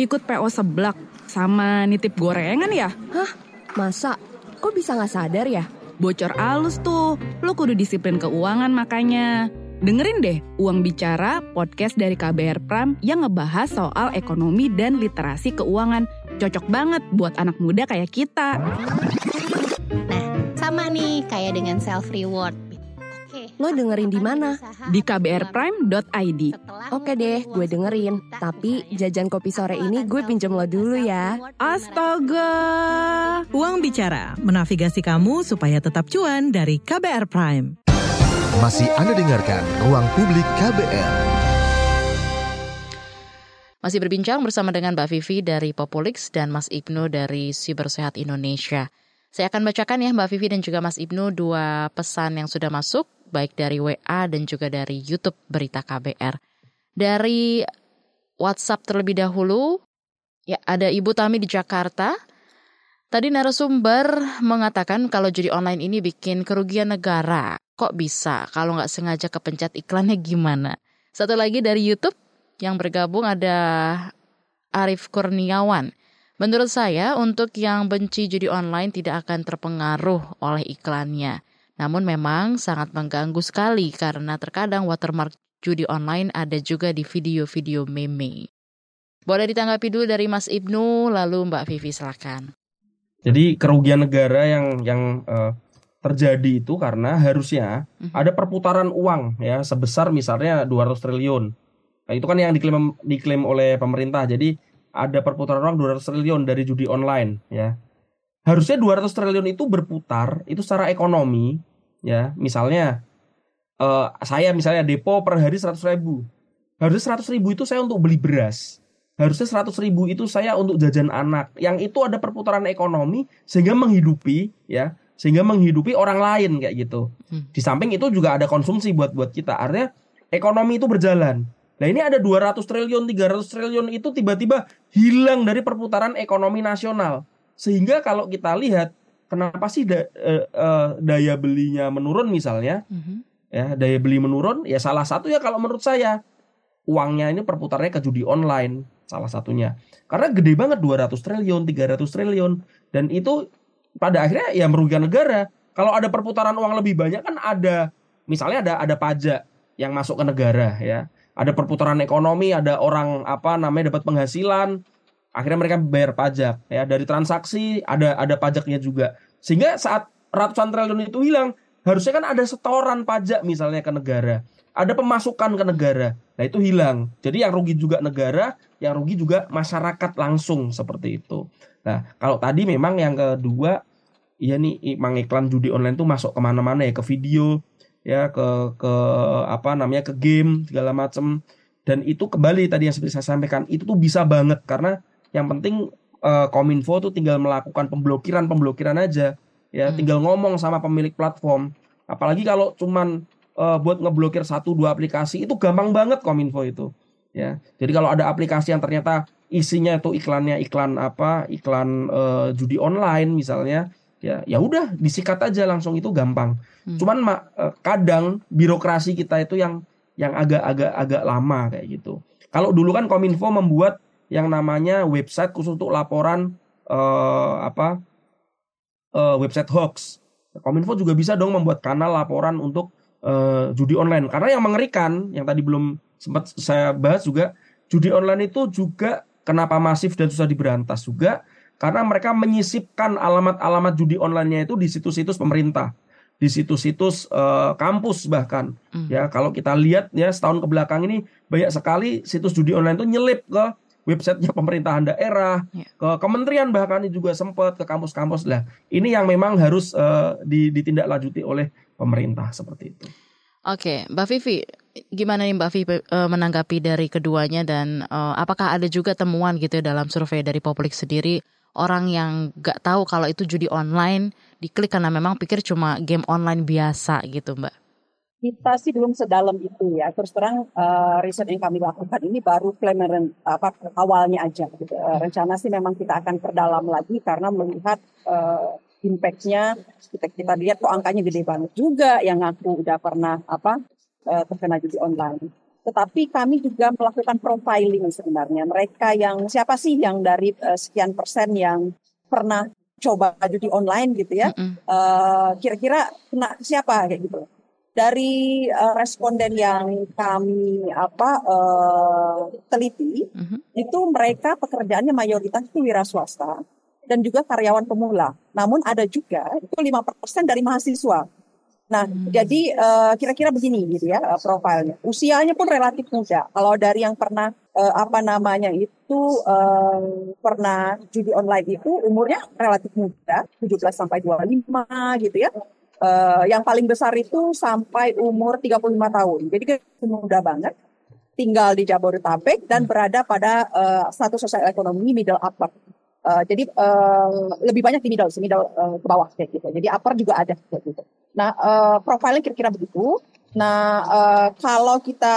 ikut PO seblak, sama nitip gorengan ya? Hah? Masa? Kok bisa nggak sadar ya? Bocor alus tuh, lo kudu disiplin keuangan makanya. Dengerin deh Uang Bicara, podcast dari KBR Pram yang ngebahas soal ekonomi dan literasi keuangan. Cocok banget buat anak muda kayak kita. Nah, sama nih kayak dengan self reward. Oke. Lo dengerin di mana? Di kbrprime.id. Oke deh, gue dengerin. Tapi jajan kopi sore ini gue pinjam lo dulu ya. Astaga. Uang bicara, menavigasi kamu supaya tetap cuan dari KBR Prime. Masih Anda dengarkan Ruang Publik KBR. Masih berbincang bersama dengan Mbak Vivi dari Populix dan Mas Ibnu dari Sibersehat Indonesia. Saya akan bacakan ya Mbak Vivi dan juga Mas Ibnu dua pesan yang sudah masuk baik dari WA dan juga dari YouTube Berita KBR. Dari WhatsApp terlebih dahulu, ya ada Ibu Tami di Jakarta. Tadi narasumber mengatakan kalau judi online ini bikin kerugian negara. Kok bisa? Kalau nggak sengaja kepencet iklannya gimana? Satu lagi dari YouTube yang bergabung ada Arif Kurniawan. Menurut saya, untuk yang benci judi online tidak akan terpengaruh oleh iklannya. Namun memang sangat mengganggu sekali karena terkadang watermark judi online ada juga di video-video meme. Boleh ditanggapi dulu dari Mas Ibnu, lalu Mbak Vivi silakan. Jadi kerugian negara yang yang uh, terjadi itu karena harusnya uh-huh. ada perputaran uang ya sebesar misalnya 200 triliun. Nah, itu kan yang diklaim diklaim oleh pemerintah. Jadi ada perputaran uang 200 triliun dari judi online ya. Harusnya 200 triliun itu berputar itu secara ekonomi ya. Misalnya uh, saya misalnya depo per hari 100 ribu. Harusnya 100 ribu itu saya untuk beli beras harusnya 100 ribu itu saya untuk jajan anak yang itu ada perputaran ekonomi sehingga menghidupi ya sehingga menghidupi orang lain kayak gitu. Hmm. di samping itu juga ada konsumsi buat buat kita. Artinya ekonomi itu berjalan. Nah ini ada 200 triliun 300 triliun itu tiba-tiba hilang dari perputaran ekonomi nasional. Sehingga kalau kita lihat kenapa sih da, uh, uh, daya belinya menurun misalnya? Hmm. ya daya beli menurun ya salah satu ya kalau menurut saya. Uangnya ini perputarnya ke judi online salah satunya. Karena gede banget 200 triliun, 300 triliun. Dan itu pada akhirnya ya merugikan negara. Kalau ada perputaran uang lebih banyak kan ada misalnya ada ada pajak yang masuk ke negara ya. Ada perputaran ekonomi, ada orang apa namanya dapat penghasilan, akhirnya mereka bayar pajak ya dari transaksi ada ada pajaknya juga. Sehingga saat ratusan triliun itu hilang, harusnya kan ada setoran pajak misalnya ke negara ada pemasukan ke negara. Nah, itu hilang. Jadi yang rugi juga negara, yang rugi juga masyarakat langsung seperti itu. Nah, kalau tadi memang yang kedua, iya nih, memang iklan judi online tuh masuk ke mana-mana ya, ke video, ya, ke ke apa namanya, ke game segala macam. Dan itu kembali tadi yang seperti saya sampaikan, itu tuh bisa banget karena yang penting uh, Kominfo tuh tinggal melakukan pemblokiran pemblokiran aja, ya, hmm. tinggal ngomong sama pemilik platform. Apalagi kalau cuman uh, buat ngeblokir satu dua aplikasi itu gampang banget kominfo itu ya jadi kalau ada aplikasi yang ternyata isinya itu iklannya iklan apa iklan uh, judi online misalnya ya ya udah disikat aja langsung itu gampang hmm. cuman uh, kadang birokrasi kita itu yang yang agak-agak agak lama kayak gitu kalau dulu kan kominfo membuat yang namanya website khusus untuk laporan uh, apa uh, website hoax kominfo juga bisa dong membuat kanal laporan untuk uh, judi online. Karena yang mengerikan, yang tadi belum sempat saya bahas juga, judi online itu juga kenapa masif dan susah diberantas juga karena mereka menyisipkan alamat-alamat judi online-nya itu di situs-situs pemerintah, di situs-situs uh, kampus bahkan. Mm. Ya, kalau kita lihat ya setahun ke belakang ini banyak sekali situs judi online itu nyelip ke websitenya pemerintahan daerah, yeah. ke kementerian bahkan juga sempat ke kampus-kampus lah. Ini yang memang harus uh, ditindaklanjuti oleh pemerintah seperti itu. Oke, Mbak Vivi, gimana nih Mbak Vivi uh, menanggapi dari keduanya dan uh, apakah ada juga temuan gitu ya dalam survei dari publik sendiri orang yang nggak tahu kalau itu judi online diklik karena memang pikir cuma game online biasa gitu Mbak? Kita sih belum sedalam itu ya. Terus terang uh, riset yang kami lakukan ini baru preliminary apa awalnya aja. Gitu. Uh, rencana sih memang kita akan perdalam lagi karena melihat uh, impactnya kita kita lihat kok angkanya gede banget juga yang ngaku udah pernah apa uh, terkena judi online. Tetapi kami juga melakukan profiling sebenarnya mereka yang siapa sih yang dari uh, sekian persen yang pernah coba judi online gitu ya, mm -hmm. uh, kira-kira kena siapa kayak gitu. Dari uh, responden yang kami apa uh, teliti, mm -hmm. itu mereka pekerjaannya mayoritas itu wira swasta dan juga karyawan pemula. Namun ada juga itu lima persen dari mahasiswa. Nah, hmm. jadi uh, kira-kira begini gitu ya uh, profilnya. Usianya pun relatif muda. Kalau dari yang pernah uh, apa namanya itu uh, pernah judi online itu umurnya relatif muda, 17 sampai 25 gitu ya. Uh, yang paling besar itu sampai umur 35 tahun. Jadi muda banget tinggal di Jabodetabek dan hmm. berada pada uh, status sosial ekonomi middle upper. Uh, jadi uh, lebih banyak di middle, middle uh, ke bawah kayak gitu. Jadi upper juga ada kayak gitu. Nah, uh, profilnya kira-kira begitu. Nah, uh, kalau kita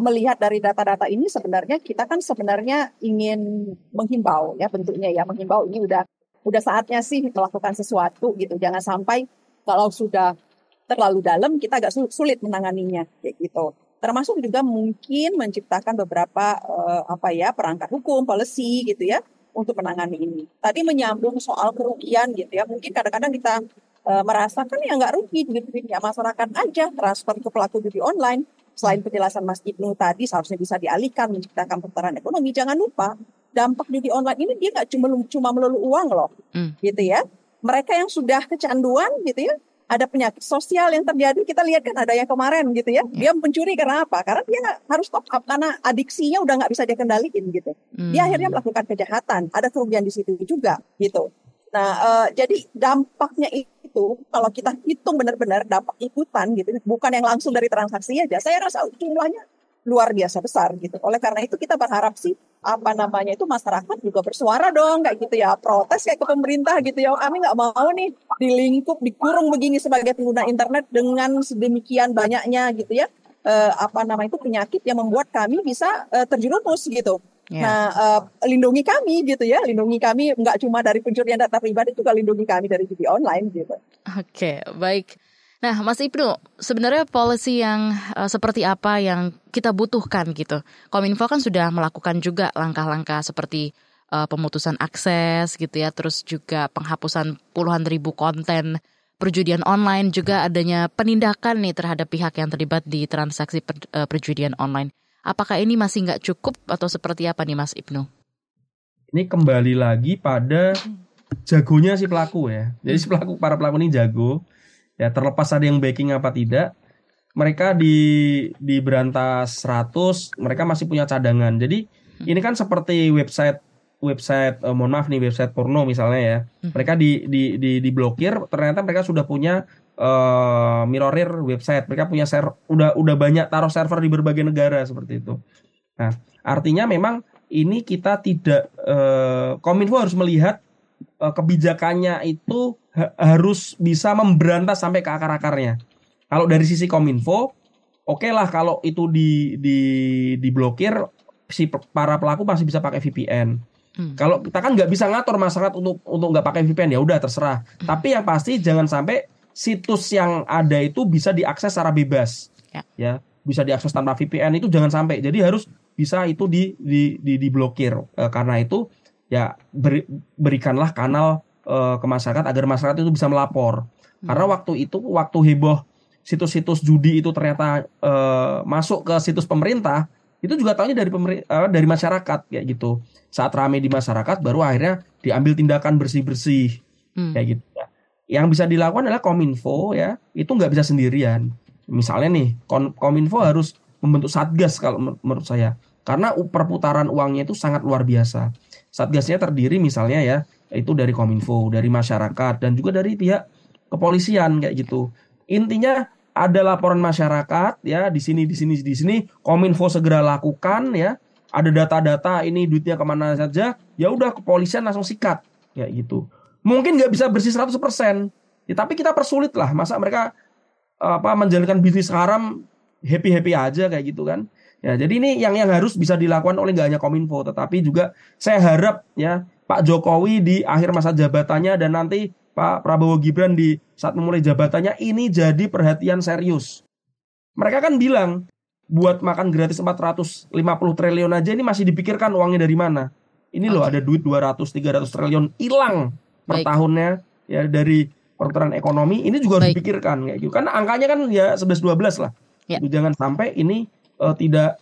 melihat dari data-data ini sebenarnya kita kan sebenarnya ingin menghimbau ya bentuknya ya menghimbau ini udah udah saatnya sih melakukan sesuatu gitu. Jangan sampai kalau sudah terlalu dalam kita agak sulit menanganinya kayak gitu. Termasuk juga mungkin menciptakan beberapa uh, apa ya perangkat hukum, policy gitu ya untuk menangani ini. Tadi menyambung soal kerugian gitu ya. Mungkin kadang-kadang kita uh, merasakan ya nggak rugi gitu ya masyarakat aja transfer ke pelaku judi online selain penjelasan Mas Ibnu tadi seharusnya bisa dialihkan menciptakan putaran ekonomi, jangan lupa dampak judi online ini dia nggak cuma cuma melulu uang loh, hmm. gitu ya. Mereka yang sudah kecanduan gitu ya, ada penyakit sosial yang terjadi. Kita lihat kan ada yang kemarin gitu ya, ya. dia mencuri karena apa? Karena dia harus top up karena adiksinya udah nggak bisa dia kendaliin gitu. Hmm. Dia akhirnya melakukan kejahatan. Ada kerugian di situ juga gitu. Nah, uh, jadi dampaknya itu kalau kita hitung benar-benar dampak ikutan gitu, bukan yang langsung dari transaksi aja. Saya rasa jumlahnya luar biasa besar gitu. Oleh karena itu kita berharap sih apa namanya itu masyarakat juga bersuara dong kayak gitu ya protes kayak ke pemerintah gitu ya kami nggak mau nih di lingkup dikurung begini sebagai pengguna internet dengan sedemikian banyaknya gitu ya eh, apa nama itu penyakit yang membuat kami bisa eh, terjerumus gitu Yeah. Nah, uh, lindungi kami gitu ya, lindungi kami nggak cuma dari pencurian data pribadi, juga lindungi kami dari judi online gitu. Oke, okay, baik. Nah, Mas Ibnu, sebenarnya polisi yang uh, seperti apa yang kita butuhkan gitu? Kominfo kan sudah melakukan juga langkah-langkah seperti uh, pemutusan akses gitu ya, terus juga penghapusan puluhan ribu konten perjudian online, juga adanya penindakan nih terhadap pihak yang terlibat di transaksi per, uh, perjudian online. Apakah ini masih nggak cukup atau seperti apa nih Mas Ibnu? Ini kembali lagi pada jagonya si pelaku ya. Jadi si pelaku para pelaku ini jago. Ya terlepas ada yang backing apa tidak, mereka di di berantas 100, mereka masih punya cadangan. Jadi hmm. ini kan seperti website website uh, mohon maaf nih website porno misalnya ya. Hmm. Mereka di di di diblokir, ternyata mereka sudah punya uh, mirrorir website. Mereka punya ser udah udah banyak taruh server di berbagai negara seperti itu. Nah, artinya memang ini kita tidak uh, Kominfo harus melihat kebijakannya itu ha harus bisa memberantas sampai ke akar-akarnya. Kalau dari sisi Kominfo, oke okay lah kalau itu di di diblokir si para pelaku masih bisa pakai VPN. Hmm. Kalau kita kan nggak bisa ngatur masyarakat untuk untuk nggak pakai VPN ya udah terserah. Hmm. Tapi yang pasti jangan sampai situs yang ada itu bisa diakses secara bebas. Ya. ya bisa diakses tanpa VPN itu jangan sampai. Jadi harus bisa itu di di di diblokir. E, karena itu ya beri, berikanlah kanal e, ke masyarakat agar masyarakat itu bisa melapor. Hmm. Karena waktu itu waktu heboh situs-situs judi itu ternyata e, masuk ke situs pemerintah, itu juga tahunya dari pemer, e, dari masyarakat kayak gitu. Saat ramai di masyarakat baru akhirnya diambil tindakan bersih-bersih hmm. kayak gitu. Ya yang bisa dilakukan adalah kominfo ya itu nggak bisa sendirian misalnya nih kominfo harus membentuk satgas kalau menurut saya karena perputaran uangnya itu sangat luar biasa satgasnya terdiri misalnya ya itu dari kominfo dari masyarakat dan juga dari pihak kepolisian kayak gitu intinya ada laporan masyarakat ya di sini di sini di sini kominfo segera lakukan ya ada data-data ini duitnya ke mana saja ya udah kepolisian langsung sikat kayak gitu mungkin nggak bisa bersih 100%. Ya, tapi kita persulit lah. Masa mereka apa menjalankan bisnis haram happy-happy aja kayak gitu kan. Ya, jadi ini yang yang harus bisa dilakukan oleh nggak hanya Kominfo, tetapi juga saya harap ya Pak Jokowi di akhir masa jabatannya dan nanti Pak Prabowo Gibran di saat memulai jabatannya ini jadi perhatian serius. Mereka kan bilang buat makan gratis 450 triliun aja ini masih dipikirkan uangnya dari mana. Ini loh ada duit 200 300 triliun hilang per Baik. tahunnya ya dari perputaran ekonomi ini juga harus Baik. dipikirkan kayak gitu. Karena angkanya kan ya 11 12 lah. Ya. Jangan sampai ini uh, tidak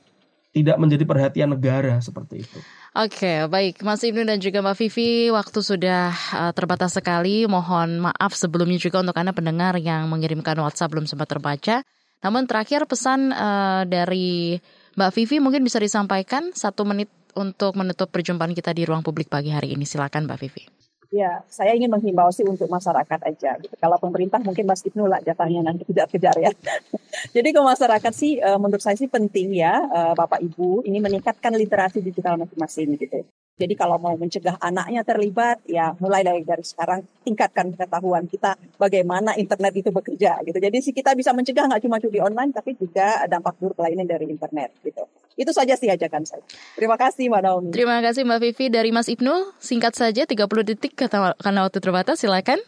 tidak menjadi perhatian negara seperti itu. Oke, baik Mas Ibnu dan juga Mbak Vivi, waktu sudah uh, terbatas sekali. Mohon maaf sebelumnya juga untuk Anda pendengar yang mengirimkan WhatsApp belum sempat terbaca. Namun terakhir pesan uh, dari Mbak Vivi mungkin bisa disampaikan satu menit untuk menutup perjumpaan kita di ruang publik pagi hari ini. Silakan Mbak Vivi. Ya, saya ingin menghimbau sih untuk masyarakat aja. Gitu. Kalau pemerintah mungkin Mas Ibnu lah jatahnya nanti kejar-kejar ya. Jadi ke masyarakat sih, uh, menurut saya sih penting ya, uh, Bapak Ibu, ini meningkatkan literasi digital masing-masing gitu. Jadi kalau mau mencegah anaknya terlibat, ya mulai dari dari sekarang tingkatkan pengetahuan kita bagaimana internet itu bekerja gitu. Jadi sih kita bisa mencegah nggak cuma judi online, tapi juga dampak buruk lainnya dari internet gitu. Itu saja sih ajakan saya. Terima kasih Mbak Naomi. Terima kasih Mbak Vivi dari Mas Ibnu. Singkat saja 30 detik karena waktu terbatas silakan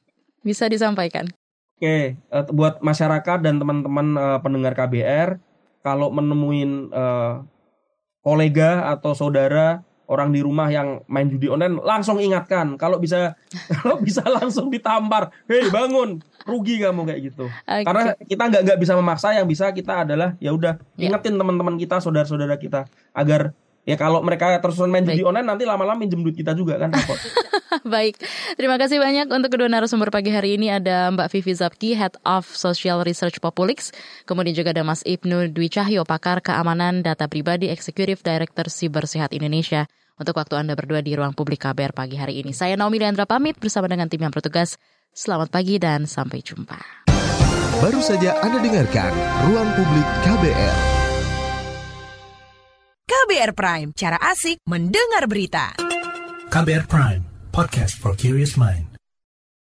bisa disampaikan. Oke, uh, buat masyarakat dan teman-teman uh, pendengar KBR, kalau menemuin uh, kolega atau saudara orang di rumah yang main judi online langsung ingatkan kalau bisa kalau bisa langsung ditampar hei bangun rugi kamu kayak gitu okay. karena kita nggak nggak bisa memaksa yang bisa kita adalah ya udah yeah. ingetin teman-teman kita saudara-saudara kita agar ya kalau mereka terus main judi online nanti lama-lama minjem duit kita juga kan. Baik, terima kasih banyak untuk kedua narasumber pagi hari ini ada Mbak Vivi Zapki, Head of Social Research Populix, kemudian juga ada Mas Ibnu Dwi Cahyo, pakar keamanan data pribadi, Executive Director Sibersehat Indonesia. Untuk waktu Anda berdua di ruang publik KBR pagi hari ini. Saya Naomi Leandra pamit bersama dengan tim yang bertugas. Selamat pagi dan sampai jumpa. Baru saja Anda dengarkan Ruang Publik KBR. KBR Prime, cara asik mendengar berita. KBR Prime, podcast for curious mind.